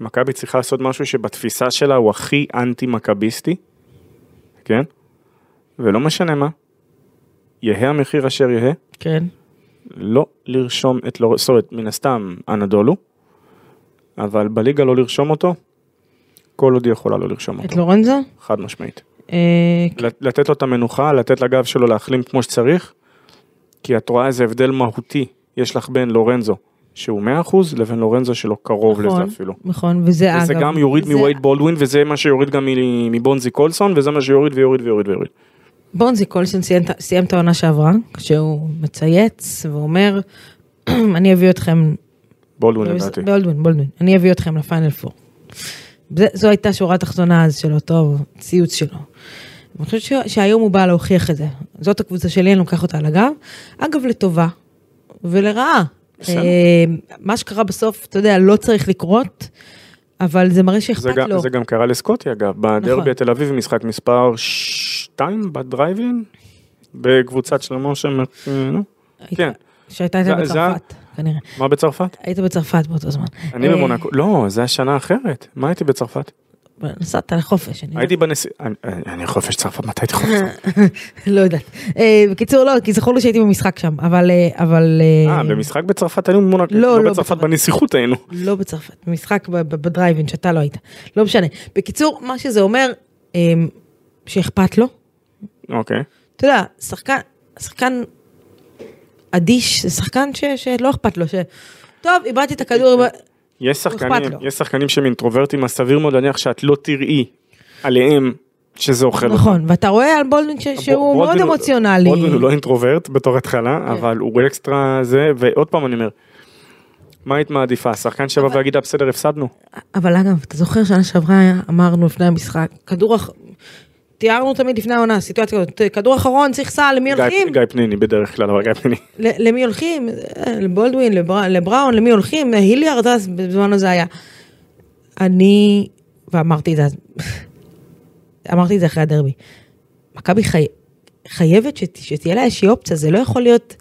מכבי צריכה לעשות משהו שבתפיסה שלה הוא הכי אנטי מכביסטי, כן? ולא משנה מה, יהא המחיר אשר יהא, כן. לא לרשום את לור... זאת אומרת, מן הסתם אנדולו, אבל בליגה לא לרשום אותו, כל עוד היא יכולה לא לרשום את אותו, לורנזו? חד משמעית. אה, לת- לתת לו את המנוחה, לתת לגב שלו להחלים כמו שצריך, כי את רואה איזה הבדל מהותי יש לך בין לורנזו, שהוא 100% לבין לורנזו שלא קרוב נכון, לזה אפילו. נכון, וזה אגב. וזה גם יוריד זה- מווייד בולדווין, וזה מה שיוריד גם מבונזי קולסון, וזה מה שיוריד ויוריד ויוריד ויוריד. בונזי קולסון סיים, את- סיים את העונה שעברה, כשהוא מצייץ ואומר, <clears throat> אני אביא אתכם, בולדווין לדעתי. בולדווין, בולדווין, אני אביא אתכם לפיינל פור. זה- זו הייתה שורה התחתונה אז של אותו ציוץ שלו. אני חושבת ש- שהיום הוא בא להוכיח את זה. זאת הקבוצה שלי, אני לוקח אותה על הגב. אגב, לטובה ולרעה. אה, מה שקרה בסוף, אתה יודע, לא צריך לקרות, אבל זה מראה שאכפת לו. זה גם קרה לסקוטי אגב, נכון. בדרבי התל אביב משחק מספר 2 בדרייבין, בקבוצת של משה, אה, כן. שהייתה איתה זה- בצרפת, כנראה. מה בצרפת? היית בצרפת באותו זמן. אני אה, במונקו, לא, זה השנה אחרת, מה הייתי בצרפת? נסעת לחופש, הייתי בנסיעה, אני חופש צרפת, מתי הייתי חופש? <laughs> לא יודעת. אה, בקיצור, לא, כי זכור לי שהייתי במשחק שם, אבל... אה, אבל... אה, במשחק בצרפת היינו במונקו, לא, לא לא בצרפת. בנסיכות היינו. לא בצרפת, במשחק בדרייבין שאתה לא היית. לא משנה. בקיצור, מה שזה אומר, שאכפת לו. אוקיי. אתה יודע, שחקן, שחקן אדיש, זה שחקן ש, שלא אכפת לו, ש... טוב, איבדתי את הכדור, יש אכפת שחקנים. יש שחקנים שהם אינטרוברטים, אז סביר מאוד להניח שאת לא תראי עליהם שזה אוכל. נכון, ואתה רואה על בולדווין ש- שהוא מאוד אמוציונלי. בולדווין הוא לא אינטרוברט בתור התחלה, כן. אבל הוא אקסטרה זה, ועוד פעם אני אומר, מה היית מעדיפה? שחקן שבא אבל- ויגיד לה בסדר הפסדנו? אבל אגב, אתה זוכר שנה שעברה אמרנו לפני המשחק, כדור. תיארנו תמיד לפני העונה, סיטואציה כזאת, כדור אחרון, צריך סל, למי הולכים? גיא פניני בדרך כלל, אבל גיא פניני. למי הולכים? אה, לבולדווין, לבר- לבראון, למי הולכים? היליארד, אז בזמן הזה היה. אני, ואמרתי את זה, אז- <laughs> אמרתי את זה אחרי הדרבי. מכבי חי... חייבת שת... שתהיה לה איזושהי אופציה, זה לא יכול להיות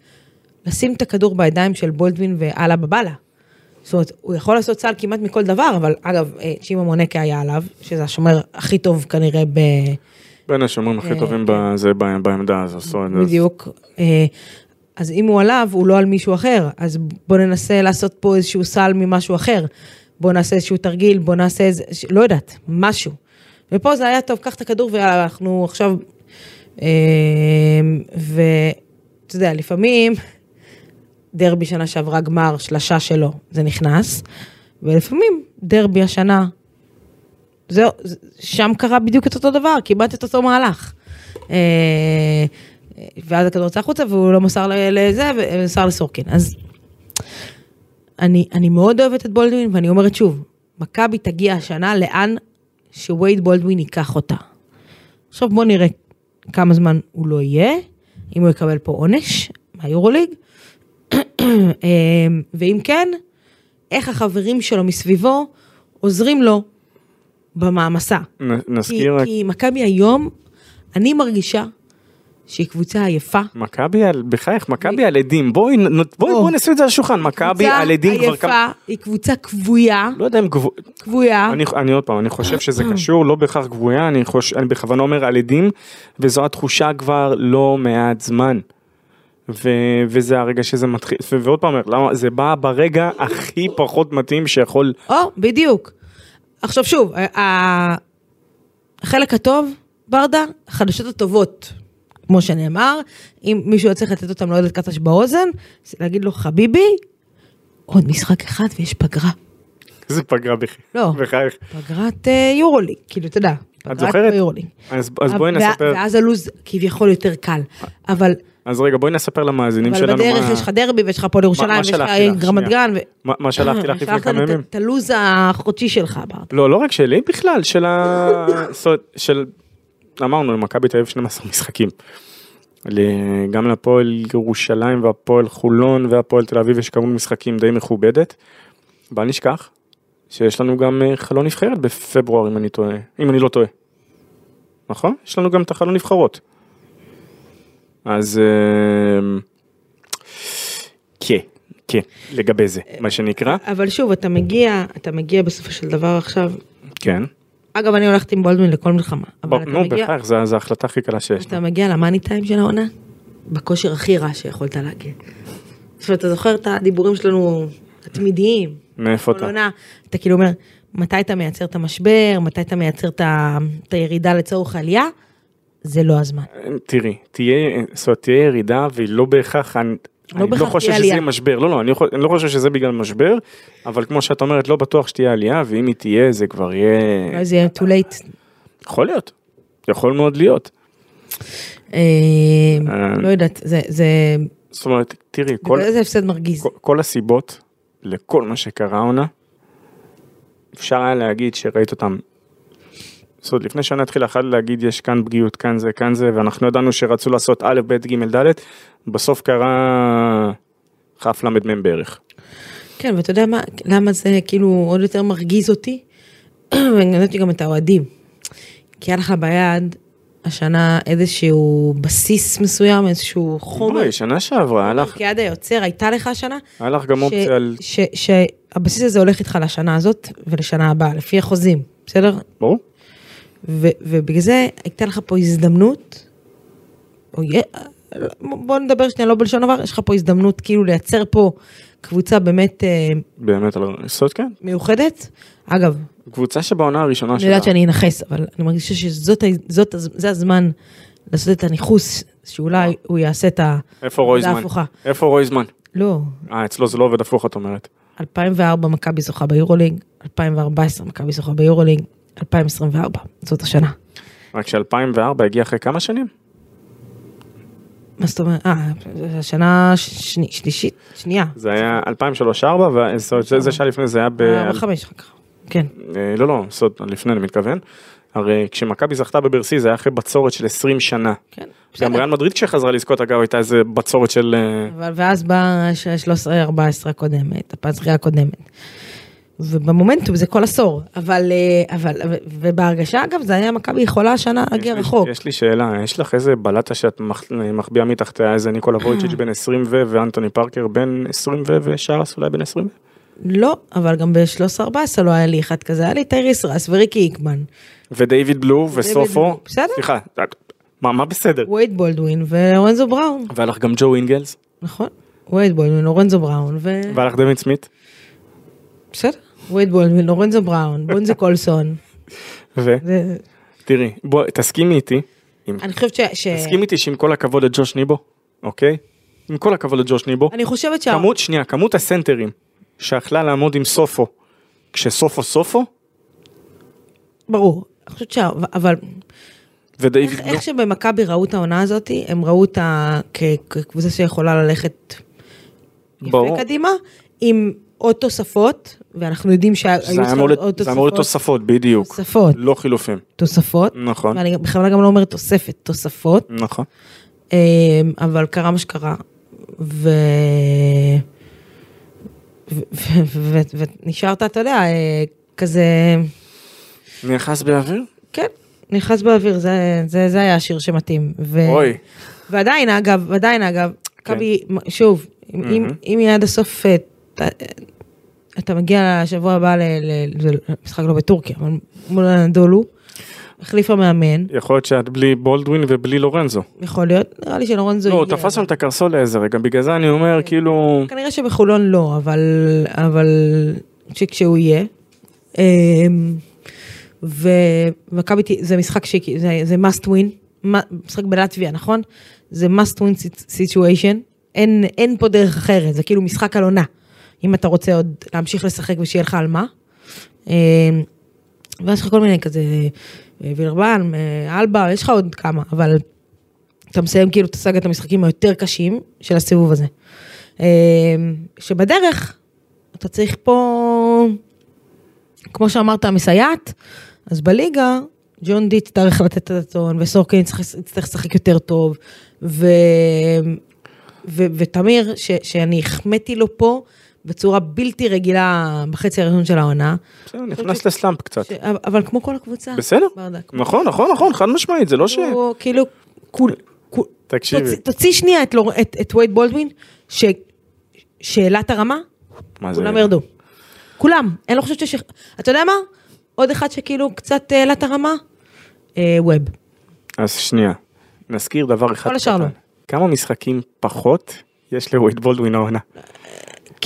לשים את הכדור בידיים של בולדווין ואללה בבאללה. זאת אומרת, הוא יכול לעשות סל כמעט מכל דבר, אבל אגב, אה, צ'ימה מונקה היה עליו, שזה השומר הכי טוב כנראה ב... בין השומרים הכי אה, טובים בזה, ב- בעמדה הזו. בדיוק. אה, אז אם הוא עליו, הוא לא על מישהו אחר, אז בוא ננסה לעשות פה איזשהו סל ממשהו אחר. בוא נעשה איזשהו תרגיל, בוא נעשה איזה, לא יודעת, משהו. ופה זה היה טוב, קח את הכדור ואנחנו עכשיו... ואתה יודע, לפעמים דרבי שנה שעברה גמר, שלשה שלו, זה נכנס, ולפעמים דרבי השנה, זהו, שם קרה בדיוק את אותו דבר, כמעט את אותו מהלך. אה, ואז הכדור יצא החוצה והוא לא מסר לזה, ומסר לסורקין. אז אני, אני מאוד אוהבת את בולדווין, ואני אומרת שוב, מכבי תגיע השנה לאן שווייד בולדווין ייקח אותה. עכשיו בוא נראה כמה זמן הוא לא יהיה, אם הוא יקבל פה עונש מהיורוליג, <clears throat> ואם כן, איך החברים שלו מסביבו עוזרים לו במעמסה. נ- כי, נזכיר, רק- כי מכבי היום, אני מרגישה שהיא קבוצה עייפה. מכבי על, בחייך, מכבי על עדים, בואי בואי או. בואי נשים את זה על השולחן, מכבי קבוצה על עדים כבר עייפה, כמה, היא קבוצה כבויה, לא יודע אם כבויה. אני, אני עוד פעם, אני חושב שזה <clears throat> קשור לא בהכרח גבוהה, אני, חוש, אני בכוונה אומר על עדים, וזו התחושה כבר לא מעט זמן. ו, וזה הרגע שזה מתחיל, ו, ועוד פעם, למה, זה בא ברגע הכי פחות מתאים שיכול, או, בדיוק. עכשיו שוב, החלק הטוב, ברדה, החדשות הטובות, כמו שנאמר, אם מישהו צריך לתת אותם לעודד קטש באוזן, זה להגיד לו, חביבי, עוד משחק אחד ויש פגרה. זה פגרה בח, לא. בחייך. פגרת אה, יורוליג, כאילו, אתה יודע. פגרת זוכרת? אז, אז בואי נספר, ואז הלו"ז כביכול יותר קל. אבל, אז רגע בואי נספר למאזינים אבל שלנו בדרך מה, יש לך דרבי ויש לך פה לירושלים ויש לך שלחתי לך? רמת שנייה. גן. מה, שלחתי לך לפני כמה ימים. את הלו"ז החודשי שלך, ברדה. לא, לא רק שלי, בכלל, של ה... <laughs> של... אמרנו, למכבי תל אביב 12 משחקים. גם להפועל ירושלים והפועל חולון והפועל תל אביב יש כמות משחקים די מכובדת. בל נשכח שיש לנו גם אה, חלון נבחרת בפברואר אם אני טועה, אם אני לא טועה. נכון? יש לנו גם את החלון נבחרות. אז אה, כן, כן, לגבי זה, מה שנקרא, אבל שוב, אתה מגיע, אתה מגיע בסופו של דבר עכשיו, כן. אגב, אני הולכת עם בולדווין לכל מלחמה, נו, מגיע, בחייך, זו ההחלטה הכי קלה שיש. אתה מגיע למאני טיים של העונה, בכושר הכי רע שיכולת להגיע. עכשיו, אתה זוכר את הדיבורים שלנו התמידיים, מאיפה אתה? עונה, אתה כאילו אומר, מתי אתה מייצר את המשבר, מתי אתה מייצר את הירידה לצורך העלייה, זה לא הזמן. תראי, תהיה, זאת אומרת, תהיה ירידה והיא לא בהכרח, אני, אני לא חושב שזה. יהיה משבר, לא, לא, אני, יכול- אני לא חושב שזה בגלל משבר, אבל כמו שאת אומרת, לא בטוח שתהיה עלייה, ואם היא תהיה, זה כבר יהיה, אולי זה יהיה too late. יכול להיות, יכול מאוד להיות. אה, לא יודעת, זה, זה, זאת אומרת, תראי, כל, זה הפסד מרגיז. כל, הסיבות לכל מה שקרה העונה, אפשר היה להגיד שראית אותם. זאת אומרת, לפני שנה התחילה אחת להגיד יש כאן פגיעות, כאן זה, כאן זה, ואנחנו ידענו שרצו לעשות א', ב', ג', ד', בסוף קרה כ', ל', מ' בערך. כן, ואתה יודע מה, למה זה כאילו עוד יותר מרגיז אותי? <clears throat> ואני יודעת גם את האוהדים. כי היה לך ביד השנה איזשהו בסיס מסוים, איזשהו חומר. בואי, שנה שעברה, היה לך, כיד היוצר הייתה לך השנה, היה לך גם אופציה על... שהבסיס הזה הולך איתך לשנה הזאת ולשנה הבאה, לפי החוזים, בסדר? ברור? ו- ובגלל זה הייתה לך פה הזדמנות, או בוא נדבר שנייה לא בלשון עבר, יש לך פה הזדמנות כאילו לייצר פה קבוצה באמת אה, באמת, על היסוד כן. מיוחדת. אגב, קבוצה שבעונה הראשונה אני שלה, יודעת שאני אנכס, אבל אני מרגישה שזאת, ה- זאת, הז- זה הזמן לעשות את הניכוס, שאולי הוא יעשה את? ההפוכה. איפה רויזמן? לא, אה, אצלו זה לא עובד הפוך, את אומרת. 2004 מכבי זוכה ביורוליג, 2014 מכבי זוכה ביורוליג, 2024, זאת השנה. רק ש-2004 הגיע אחרי כמה שנים? מה זאת אומרת? אה, זו השנה שני, שלישית, שנייה. זה היה 2003-2004, וזה שעה לפני זה היה ב... אה, חמש אחר כך. כן. אה, לא, לא, זאת לפני אני מתכוון. הרי כשמכבי זכתה בברסי זה היה אחרי בצורת של 20 שנה. כן. גם. ריאל מדריד כשחזרה לזכות אגב הייתה איזה בצורת של... אה, אבל ואז באה 13-14 הקודמת, הפעם הזכייה הקודמת. ובמומנטום זה כל עשור, אבל, אה, אבל, ובהרגשה אגב זה היה מכבי יכולה השנה להגיע רחוק. יש לי שאלה, יש לך איזה בלטה שאת מח- מחביאה מתחתיה איזה ניקולה וויצ'יץ' <clears throat> בן 20 ו ואנטוני פארקר בן 20 ו ושרס אולי בן 20 ו? לא, אבל גם ב-13-14 לא היה לי אחד כזה, היה לי טייריס רייס וריקי היקמן, ודייוויד בלו וסופו. בסדר. סליחה, מה מה בסדר? וייד בולדווין ולורנזו בראון, והיה לך גם ג'ו אינגלס נכון? וייד בולדווין, לורנזו בראון, ו... והיה לך דווין סמית. בסדר, וייד בולדווין, לורנזו בראון, בונזי קולסון. <laughs> ותראי, זה- בוא תסכימי איתי. אני חושבת ש... תסכימי איתי שעם כל הכבוד לג'וש ניבו, אוקיי? עם כל הכבוד לג'וש ניבו. אני חושבת שה... כמות, שנייה, כמות הסנטרים שיכלה לעמוד עם סופו, כשסופו סופו, ברור. אני חושבת שה... אבל ודייוויד איך. איך שבמכבי ראו את העונה הזאת, הם ראו אותה כקבוצה שיכולה ללכת יפה ברור. קדימה, עם עוד תוספות, ואנחנו יודעים שהיו אמור עוד לת- זה אמור להיות תוספות, בדיוק. תוספות, לא חילופים. תוספות, נכון, ואני בכוונה גם לא אומרת תוספת, תוספות, נכון. אמ, אבל קרה מה שקרה, ו... ונשארת, אתה יודע, אה, כזה, נאחז באוויר? כן, נכנס באוויר, זה, זה, זה היה השיר שמתאים. ו... אוי. כן. ועדיין אגב, ועדיין אגב, מכבי, שוב, אם, אם, אם יהיה עד הסוף, אה, אתה מגיע לשבוע הבא ל- ל- זה משחק לא בטורקיה, אבל מול הנדולו, החליף המאמן, יכול להיות שאת בלי בולדווין ובלי לורנזו. יכול להיות, נראה לי שלורנזו לא, הגיע. תפסנו את הקרסול לאיזה רגע, בגלל זה אני אומר, כאילו... כנראה שבחולון לא, אבל, אבל שכשהוא יהיה. אמ, ומכבי, זה משחק ש... זה, זה must win, משחק בלטביה, נכון? זה must win situation, אין, אין פה דרך אחרת, זה כאילו משחק על עונה. אם אתה רוצה עוד להמשיך לשחק ושיהיה לך על מה. אמ, ויש לך כל מיני כזה, אה, וילרבן, אה, אלבה, יש לך עוד כמה, אבל אתה מסיים כאילו את סאגת המשחקים היותר קשים של הסיבוב הזה. אה, שבדרך אתה צריך פה, כמו שאמרת, מסייעת, אז בליגה ג'ון די יצטרך לתת את הטון, וסורקין יצטרך לשחק יותר טוב, ו... ו... ותמיר, ש... שאני החמאתי לו פה בצורה בלתי רגילה בחצי הראשון של העונה, בסדר, נכנס לסלאמפ קצת. אבל כמו כל הקבוצה. בסדר, נכון, נכון, נכון, חד משמעית, זה לא ש... הוא כאילו, כול, תקשיבי. תוציא, שנייה את, וייד בולדווין, ש, שאלה את הרמה? כולם ירדו. כולם, אני לא חושבת שיש... אתה יודע מה? עוד אחד שכאילו קצת העלה את הרמה? אה, ווב. אז שנייה, נזכיר דבר אחד כל השאר לא. כמה משחקים פחות יש לווייד בולדווין העונה?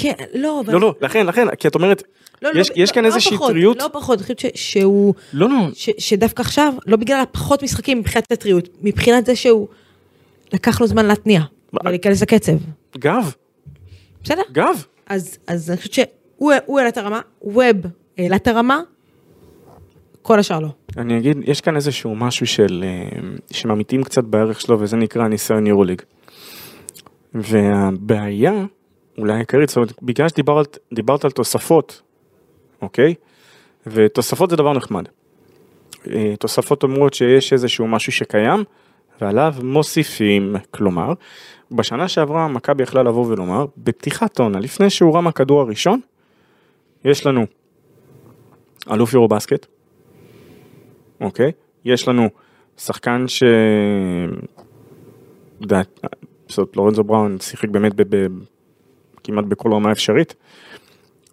כן, לא, אבל... לא, לא, לכן, לכן, כי את אומרת, לא, יש- לא, יש כאן לא איזושהי פחות, טריות. לא פחות, אני חושבת שהוא... לא, לא, ש, שדווקא עכשיו, לא בגלל הפחות משחקים מבחינת הטריות, מבחינת זה שהוא לקח לו זמן להתניע ולהיכנס לקצב. גב, בסדר? גב. אז, אז אני חושבת שהוא הוא העלה את הרמה, ווב העלה את הרמה, כל השאר לא. אני אגיד, יש כאן איזשהו משהו של, אה, שממיתים קצת בערך שלו, וזה נקרא ניסיון יורוליג. והבעיה, אולי העיקרית, זאת אומרת, בגלל שדיברת דיברת על תוספות, אוקיי? ותוספות זה דבר נחמד. אה, תוספות אומרות שיש איזשהו משהו שקיים, ועליו מוסיפים, כלומר, בשנה שעברה מכבי יכלה לבוא ולומר, בפתיחת עונה, לפני שהורם הכדור הראשון, יש לנו אלוף יורו בסקט, אוקיי? יש לנו שחקן ש... זאת לורנזו בראון שיחק באמת. כמעט בכל רמה אפשרית.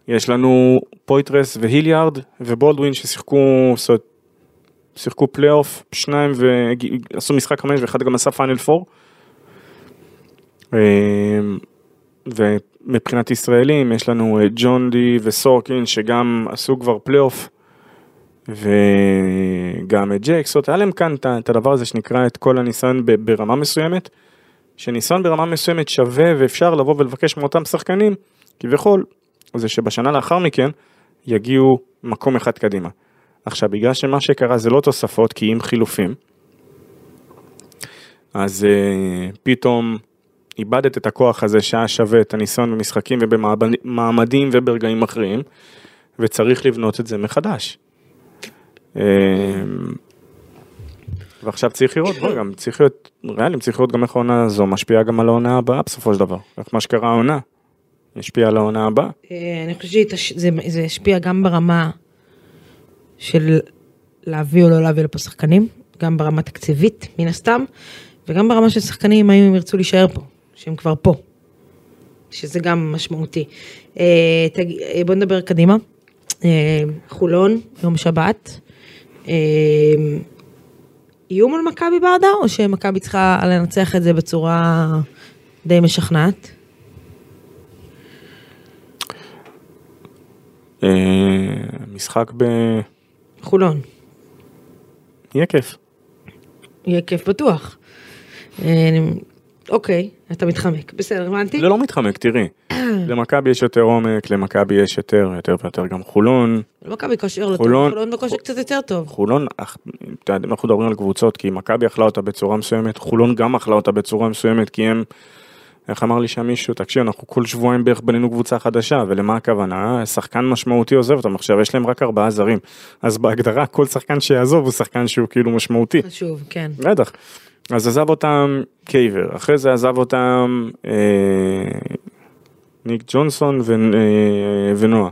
יש לנו פוית'רס והיליארד ובולדווין ששיחקו, זאת אומרת, שיחקו פלייאוף, שניים ועשו משחק חמש ואחד גם עשה פיינל פור. ומבחינת ישראלים יש לנו את ג'ון די וסורקין שגם עשו כבר פלייאוף. וגם את ג'קס, היה להם כאן את הדבר הזה שנקרא את כל הניסיון ברמה מסוימת, שניסיון ברמה מסוימת שווה ואפשר לבוא ולבקש מאותם שחקנים, כביכול, זה שבשנה לאחר מכן יגיעו מקום אחד קדימה. עכשיו, בגלל שמה שקרה זה לא תוספות, כי אם חילופים, אז uh, פתאום איבדת את הכוח הזה שהיה שווה את הניסיון במשחקים ובמעמדים וברגעים אחרים, וצריך לבנות את זה מחדש. Uh, ועכשיו צריך לראות, בוא, גם צריך להיות ריאליים, צריך לראות גם איך העונה הזו משפיעה גם על העונה הבאה בסופו של דבר. איך מה שקרה העונה, ישפיע על העונה הבאה. אה, אני חושבת שזה ישפיע גם ברמה של להביא או לא להביא לפה שחקנים, גם ברמה תקציבית, מן הסתם, וגם ברמה של שחקנים, האם הם ירצו להישאר פה, שהם כבר פה, שזה גם משמעותי. אה. אה, בוא נדבר קדימה. חולון, יום שבת. איום על מכבי ברדה, או שמכבי צריכה לנצח את זה בצורה די משכנעת? משחק ב... חולון. יהיה כיף. יהיה כיף בטוח. אוקיי, אתה מתחמק, בסדר, הבנתי. זה לא מתחמק, תראי. <clears throat> למכבי יש יותר עומק, למכבי יש יותר, יותר ויותר גם חולון. למכבי כושר יותר, חולון בכושר קצת יותר טוב. חולון, אנחנו מדברים על קבוצות, כי מכבי אכלה אותה בצורה מסוימת, חולון גם אכלה אותה בצורה מסוימת, כי הם... איך אמר לי שם מישהו, תקשיב, אנחנו כל שבועיים בערך בנינו קבוצה חדשה, ולמה הכוונה? שחקן משמעותי עוזב אותם, עכשיו יש להם רק ארבעה זרים, אז בהגדרה כל שחקן שיעזוב הוא שחקן שהוא כאילו משמעותי. חשוב, כן. בטח. אז עזב אותם קייבר, אחרי זה עזב אותם אה, ניק ג'ונסון ו, אה, ונועה,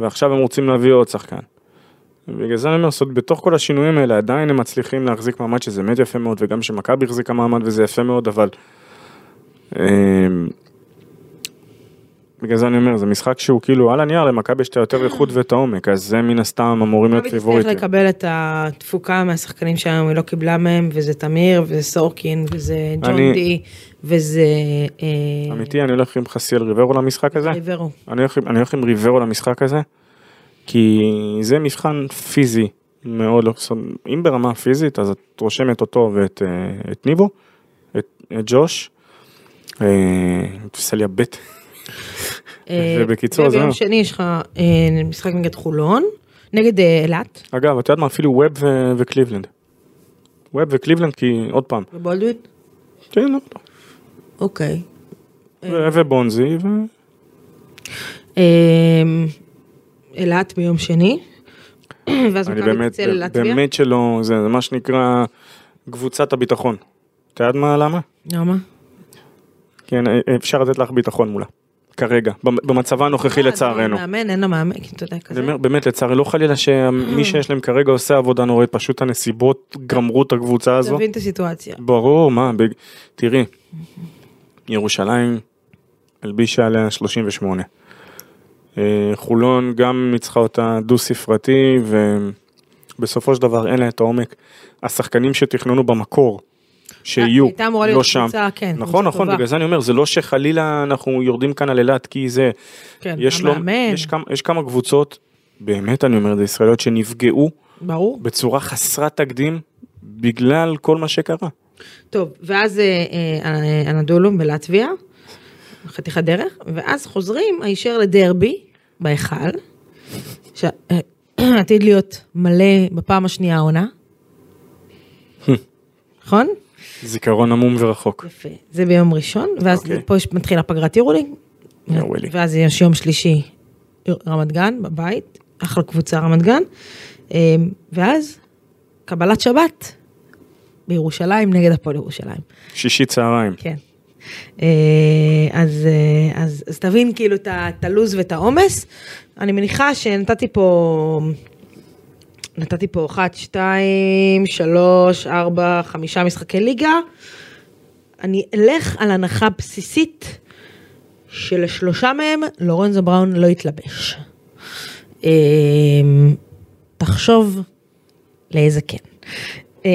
ועכשיו הם רוצים להביא עוד שחקן. בגלל זה אני אומר, בתוך כל השינויים האלה עדיין הם מצליחים להחזיק מעמד שזה באמת יפה מאוד, וגם שמכבי החזיקה מעמד וזה יפה מאוד, אבל... אמ, בגלל זה אני אומר, זה משחק שהוא כאילו על הנייר למכבי יש את היותר איכות ואת העומק, אז זה מן הסתם אמורים להיות פיבוריטים. מכבי תצטרך לקבל את התפוקה מהשחקנים שהיום היא לא קיבלה מהם, וזה תמיר, וזה סורקין, וזה ג'ון די, וזה... אה, אמיתי, אני הולך עם חסיאל ריברו למשחק הזה. ריברו. אני הולך עם ריברו למשחק הזה, כי זה מבחן פיזי מאוד, לא- אם ברמה פיזית, אז את רושמת אותו ואת אה, ניבו, את ג'וש. עושה לי הבט. ובקיצור, זה... וביום שני יש לך אה, משחק נגד חולון, נגד אה, אילת. אגב, את יודעת מה? אפילו ווב וקליבלנד. ווב וקליבלנד, כי עוד פעם. ובולדווין? כן, לא. אוקיי. ובונזי ו... אילת ביום שני. <clears throat> ואז מכבי תצא ללטביה. באמת שלא, זה מה שנקרא קבוצת הביטחון. את יודעת מה, למה? למה? כן, אפשר לתת לך ביטחון מולה. כרגע, במצבה הנוכחי אה, לצערנו. מאמן, אין לו מאמן, אתה יודע כזה. באמת לצערי, לא חלילה שמי שיש להם כרגע עושה עבודה נוראית, פשוט הנסיבות גמרו את הקבוצה הזו. תבין את הסיטואציה. ברור, מה, תראי, ירושלים הלבישה עליה 38. אה, חולון גם ניצחה אותה דו ספרתי, ובסופו של דבר אין לה את העומק. השחקנים שתכננו במקור, שיהיו, הייתה אמורה להיות לא שם. קבוצה, כן, נכון, נכון, בגלל זה אני אומר, זה לא שחלילה אנחנו יורדים כאן על אילת, כי זה, כן, יש, יש, כמה, יש כמה קבוצות, באמת אני אומר, זה ישראליות שנפגעו, ברור, בצורה חסרת תקדים, בגלל כל מה שקרה. טוב, ואז אה, אה, בלטביה, חתיכת דרך, ואז חוזרים הישר לדרבי, בהיכל, שעתיד <clears throat> להיות מלא בפעם השנייה העונה. נכון? זיכרון עמום ורחוק. יפה, זה ביום ראשון, ואז okay. אוקיי. פה מתחילה פגרת יורולינג, ואז יש יום שלישי רמת גן בבית, אחלה קבוצה רמת גן, אמ, ואז קבלת שבת בירושלים נגד הפועל ירושלים. שישי צהריים. כן. אה, אז, אה, אז, אז תבין כאילו את הלו"ז ואת העומס. אני מניחה שנתתי פה נתתי פה 1, 2, 3, 4, 5 משחקי ליגה. אני אלך על הנחה בסיסית שלשלושה מהם לורנזו בראון לא יתלבש. אמ, תחשוב לאיזה כן. אמ,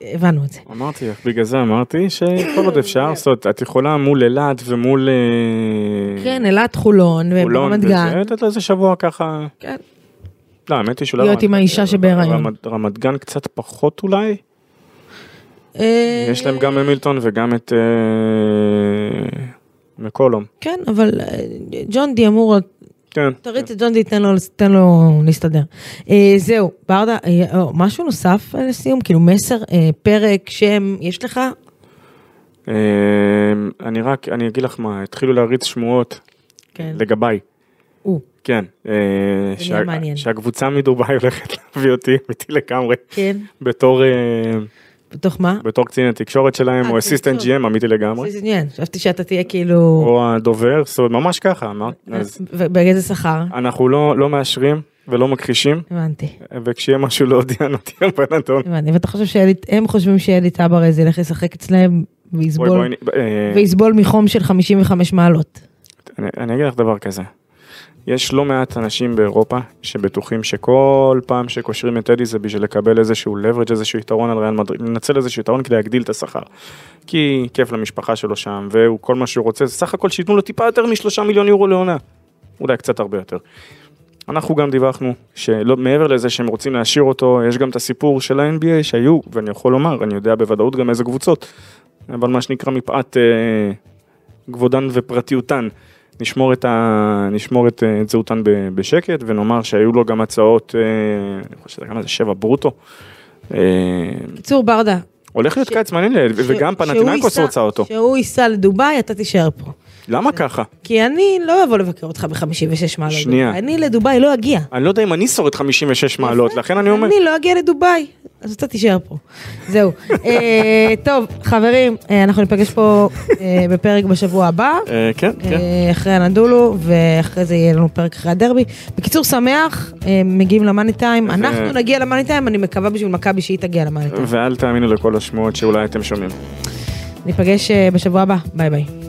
הבנו את זה. אמרתי לך, בגלל זה אמרתי שכל עוד אפשר, זאת אומרת, את יכולה מול אילת ומול... אה, כן, אילת, חולון ורמת גן. לתת לזה שבוע ככה. כן. לא, האמת היא שאולי... להיות עם האישה שבהיריון. רמת גן קצת פחות אולי? אה, יש להם גם המילטון וגם את... אה, מקולום. כן, אבל אה, ג'ון די אמור, כן. תריץ את ג'ון די, תן לו, להסתדר. אה, זהו, ברדה, אה, משהו נוסף אה, לסיום, כאילו מסר, אה, פרק, שם, יש לך? אה, אני רק, אני אגיד לך מה, התחילו להריץ שמועות כן. לגביי. כן. אה, שה-. שהקבוצה מדובאי <laughs> הולכת להביא אותי, אמיתי לגמרי, כן, בתור, אה, בתוך מה? בתור קצין התקשורת שלהם, אה, או אסיסטנט. GM, אמיתי לגמרי. חשבתי שאתה תהיה כאילו... או הדובר, זאת אומרת, ממש ככה, אמרת, ובאיזה שכר? אנחנו לא לא מאשרים ולא מכחישים, הבנתי, וכשיהיה משהו להודיע נודיע בנדון. הבנתי, ואתה חושב שהם חושבים שאלי טברז ילך לשחק אצלהם ויסבול, מחום של 55 מעלות. אני אגיד לך דבר כזה. יש לא מעט אנשים באירופה שבטוחים שכל פעם שקושרים את טדי זה בשביל לקבל איזשהו leverage, איזשהו יתרון על ריאל מדריד, לנצל איזשהו יתרון כדי להגדיל את השכר. כי כיף למשפחה שלו שם, והוא כל מה שהוא רוצה, סך הכל שייתנו לו טיפה יותר משלושה מיליון יורו לעונה. אולי קצת הרבה יותר. אנחנו גם דיווחנו שלא מעבר לזה שהם רוצים להשאיר אותו, יש גם את הסיפור של ה-NBA שהיו, ואני יכול לומר, אני יודע בוודאות גם איזה קבוצות, אבל מה שנקרא מפאת אה, כבודן ופרטיותן. נשמור את, ה... נשמור את, אה, את זהותן ב- בשקט ונאמר שהיו לו גם הצעות, אה, אני חושב שזה כמה זה שבע ברוטו. אה, קיצור ברדה, הולך להיות ש- קיץ מעניין, ל- וגם ייסע- רוצה אותו. שהוא ייסע לדובאי, אתה תישאר פה. למה ככה? כי אני לא אבוא לבקר אותך ב-56 מעלות. שנייה. אני לדובאי לא אגיע. אני לא יודע אם אני שורד 56 מעלות, לכן אני אומר, אני לא אגיע לדובאי, אז אתה תישאר פה. זהו. <laughs> אה, טוב, חברים, אה, אנחנו ניפגש פה אה, בפרק בשבוע הבא. כן, כן. אחרי הנדולו, ואחרי זה יהיה לנו פרק אחרי הדרבי. בקיצור, שמח, מגיעים למאני טיים. אנחנו נגיע למאני טיים, אני מקווה בשביל מכבי שהיא תגיע למאני טיים. ואל תאמינו לכל השמועות שאולי אתם שומעים. ניפגש בשבוע הבא, ביי ביי.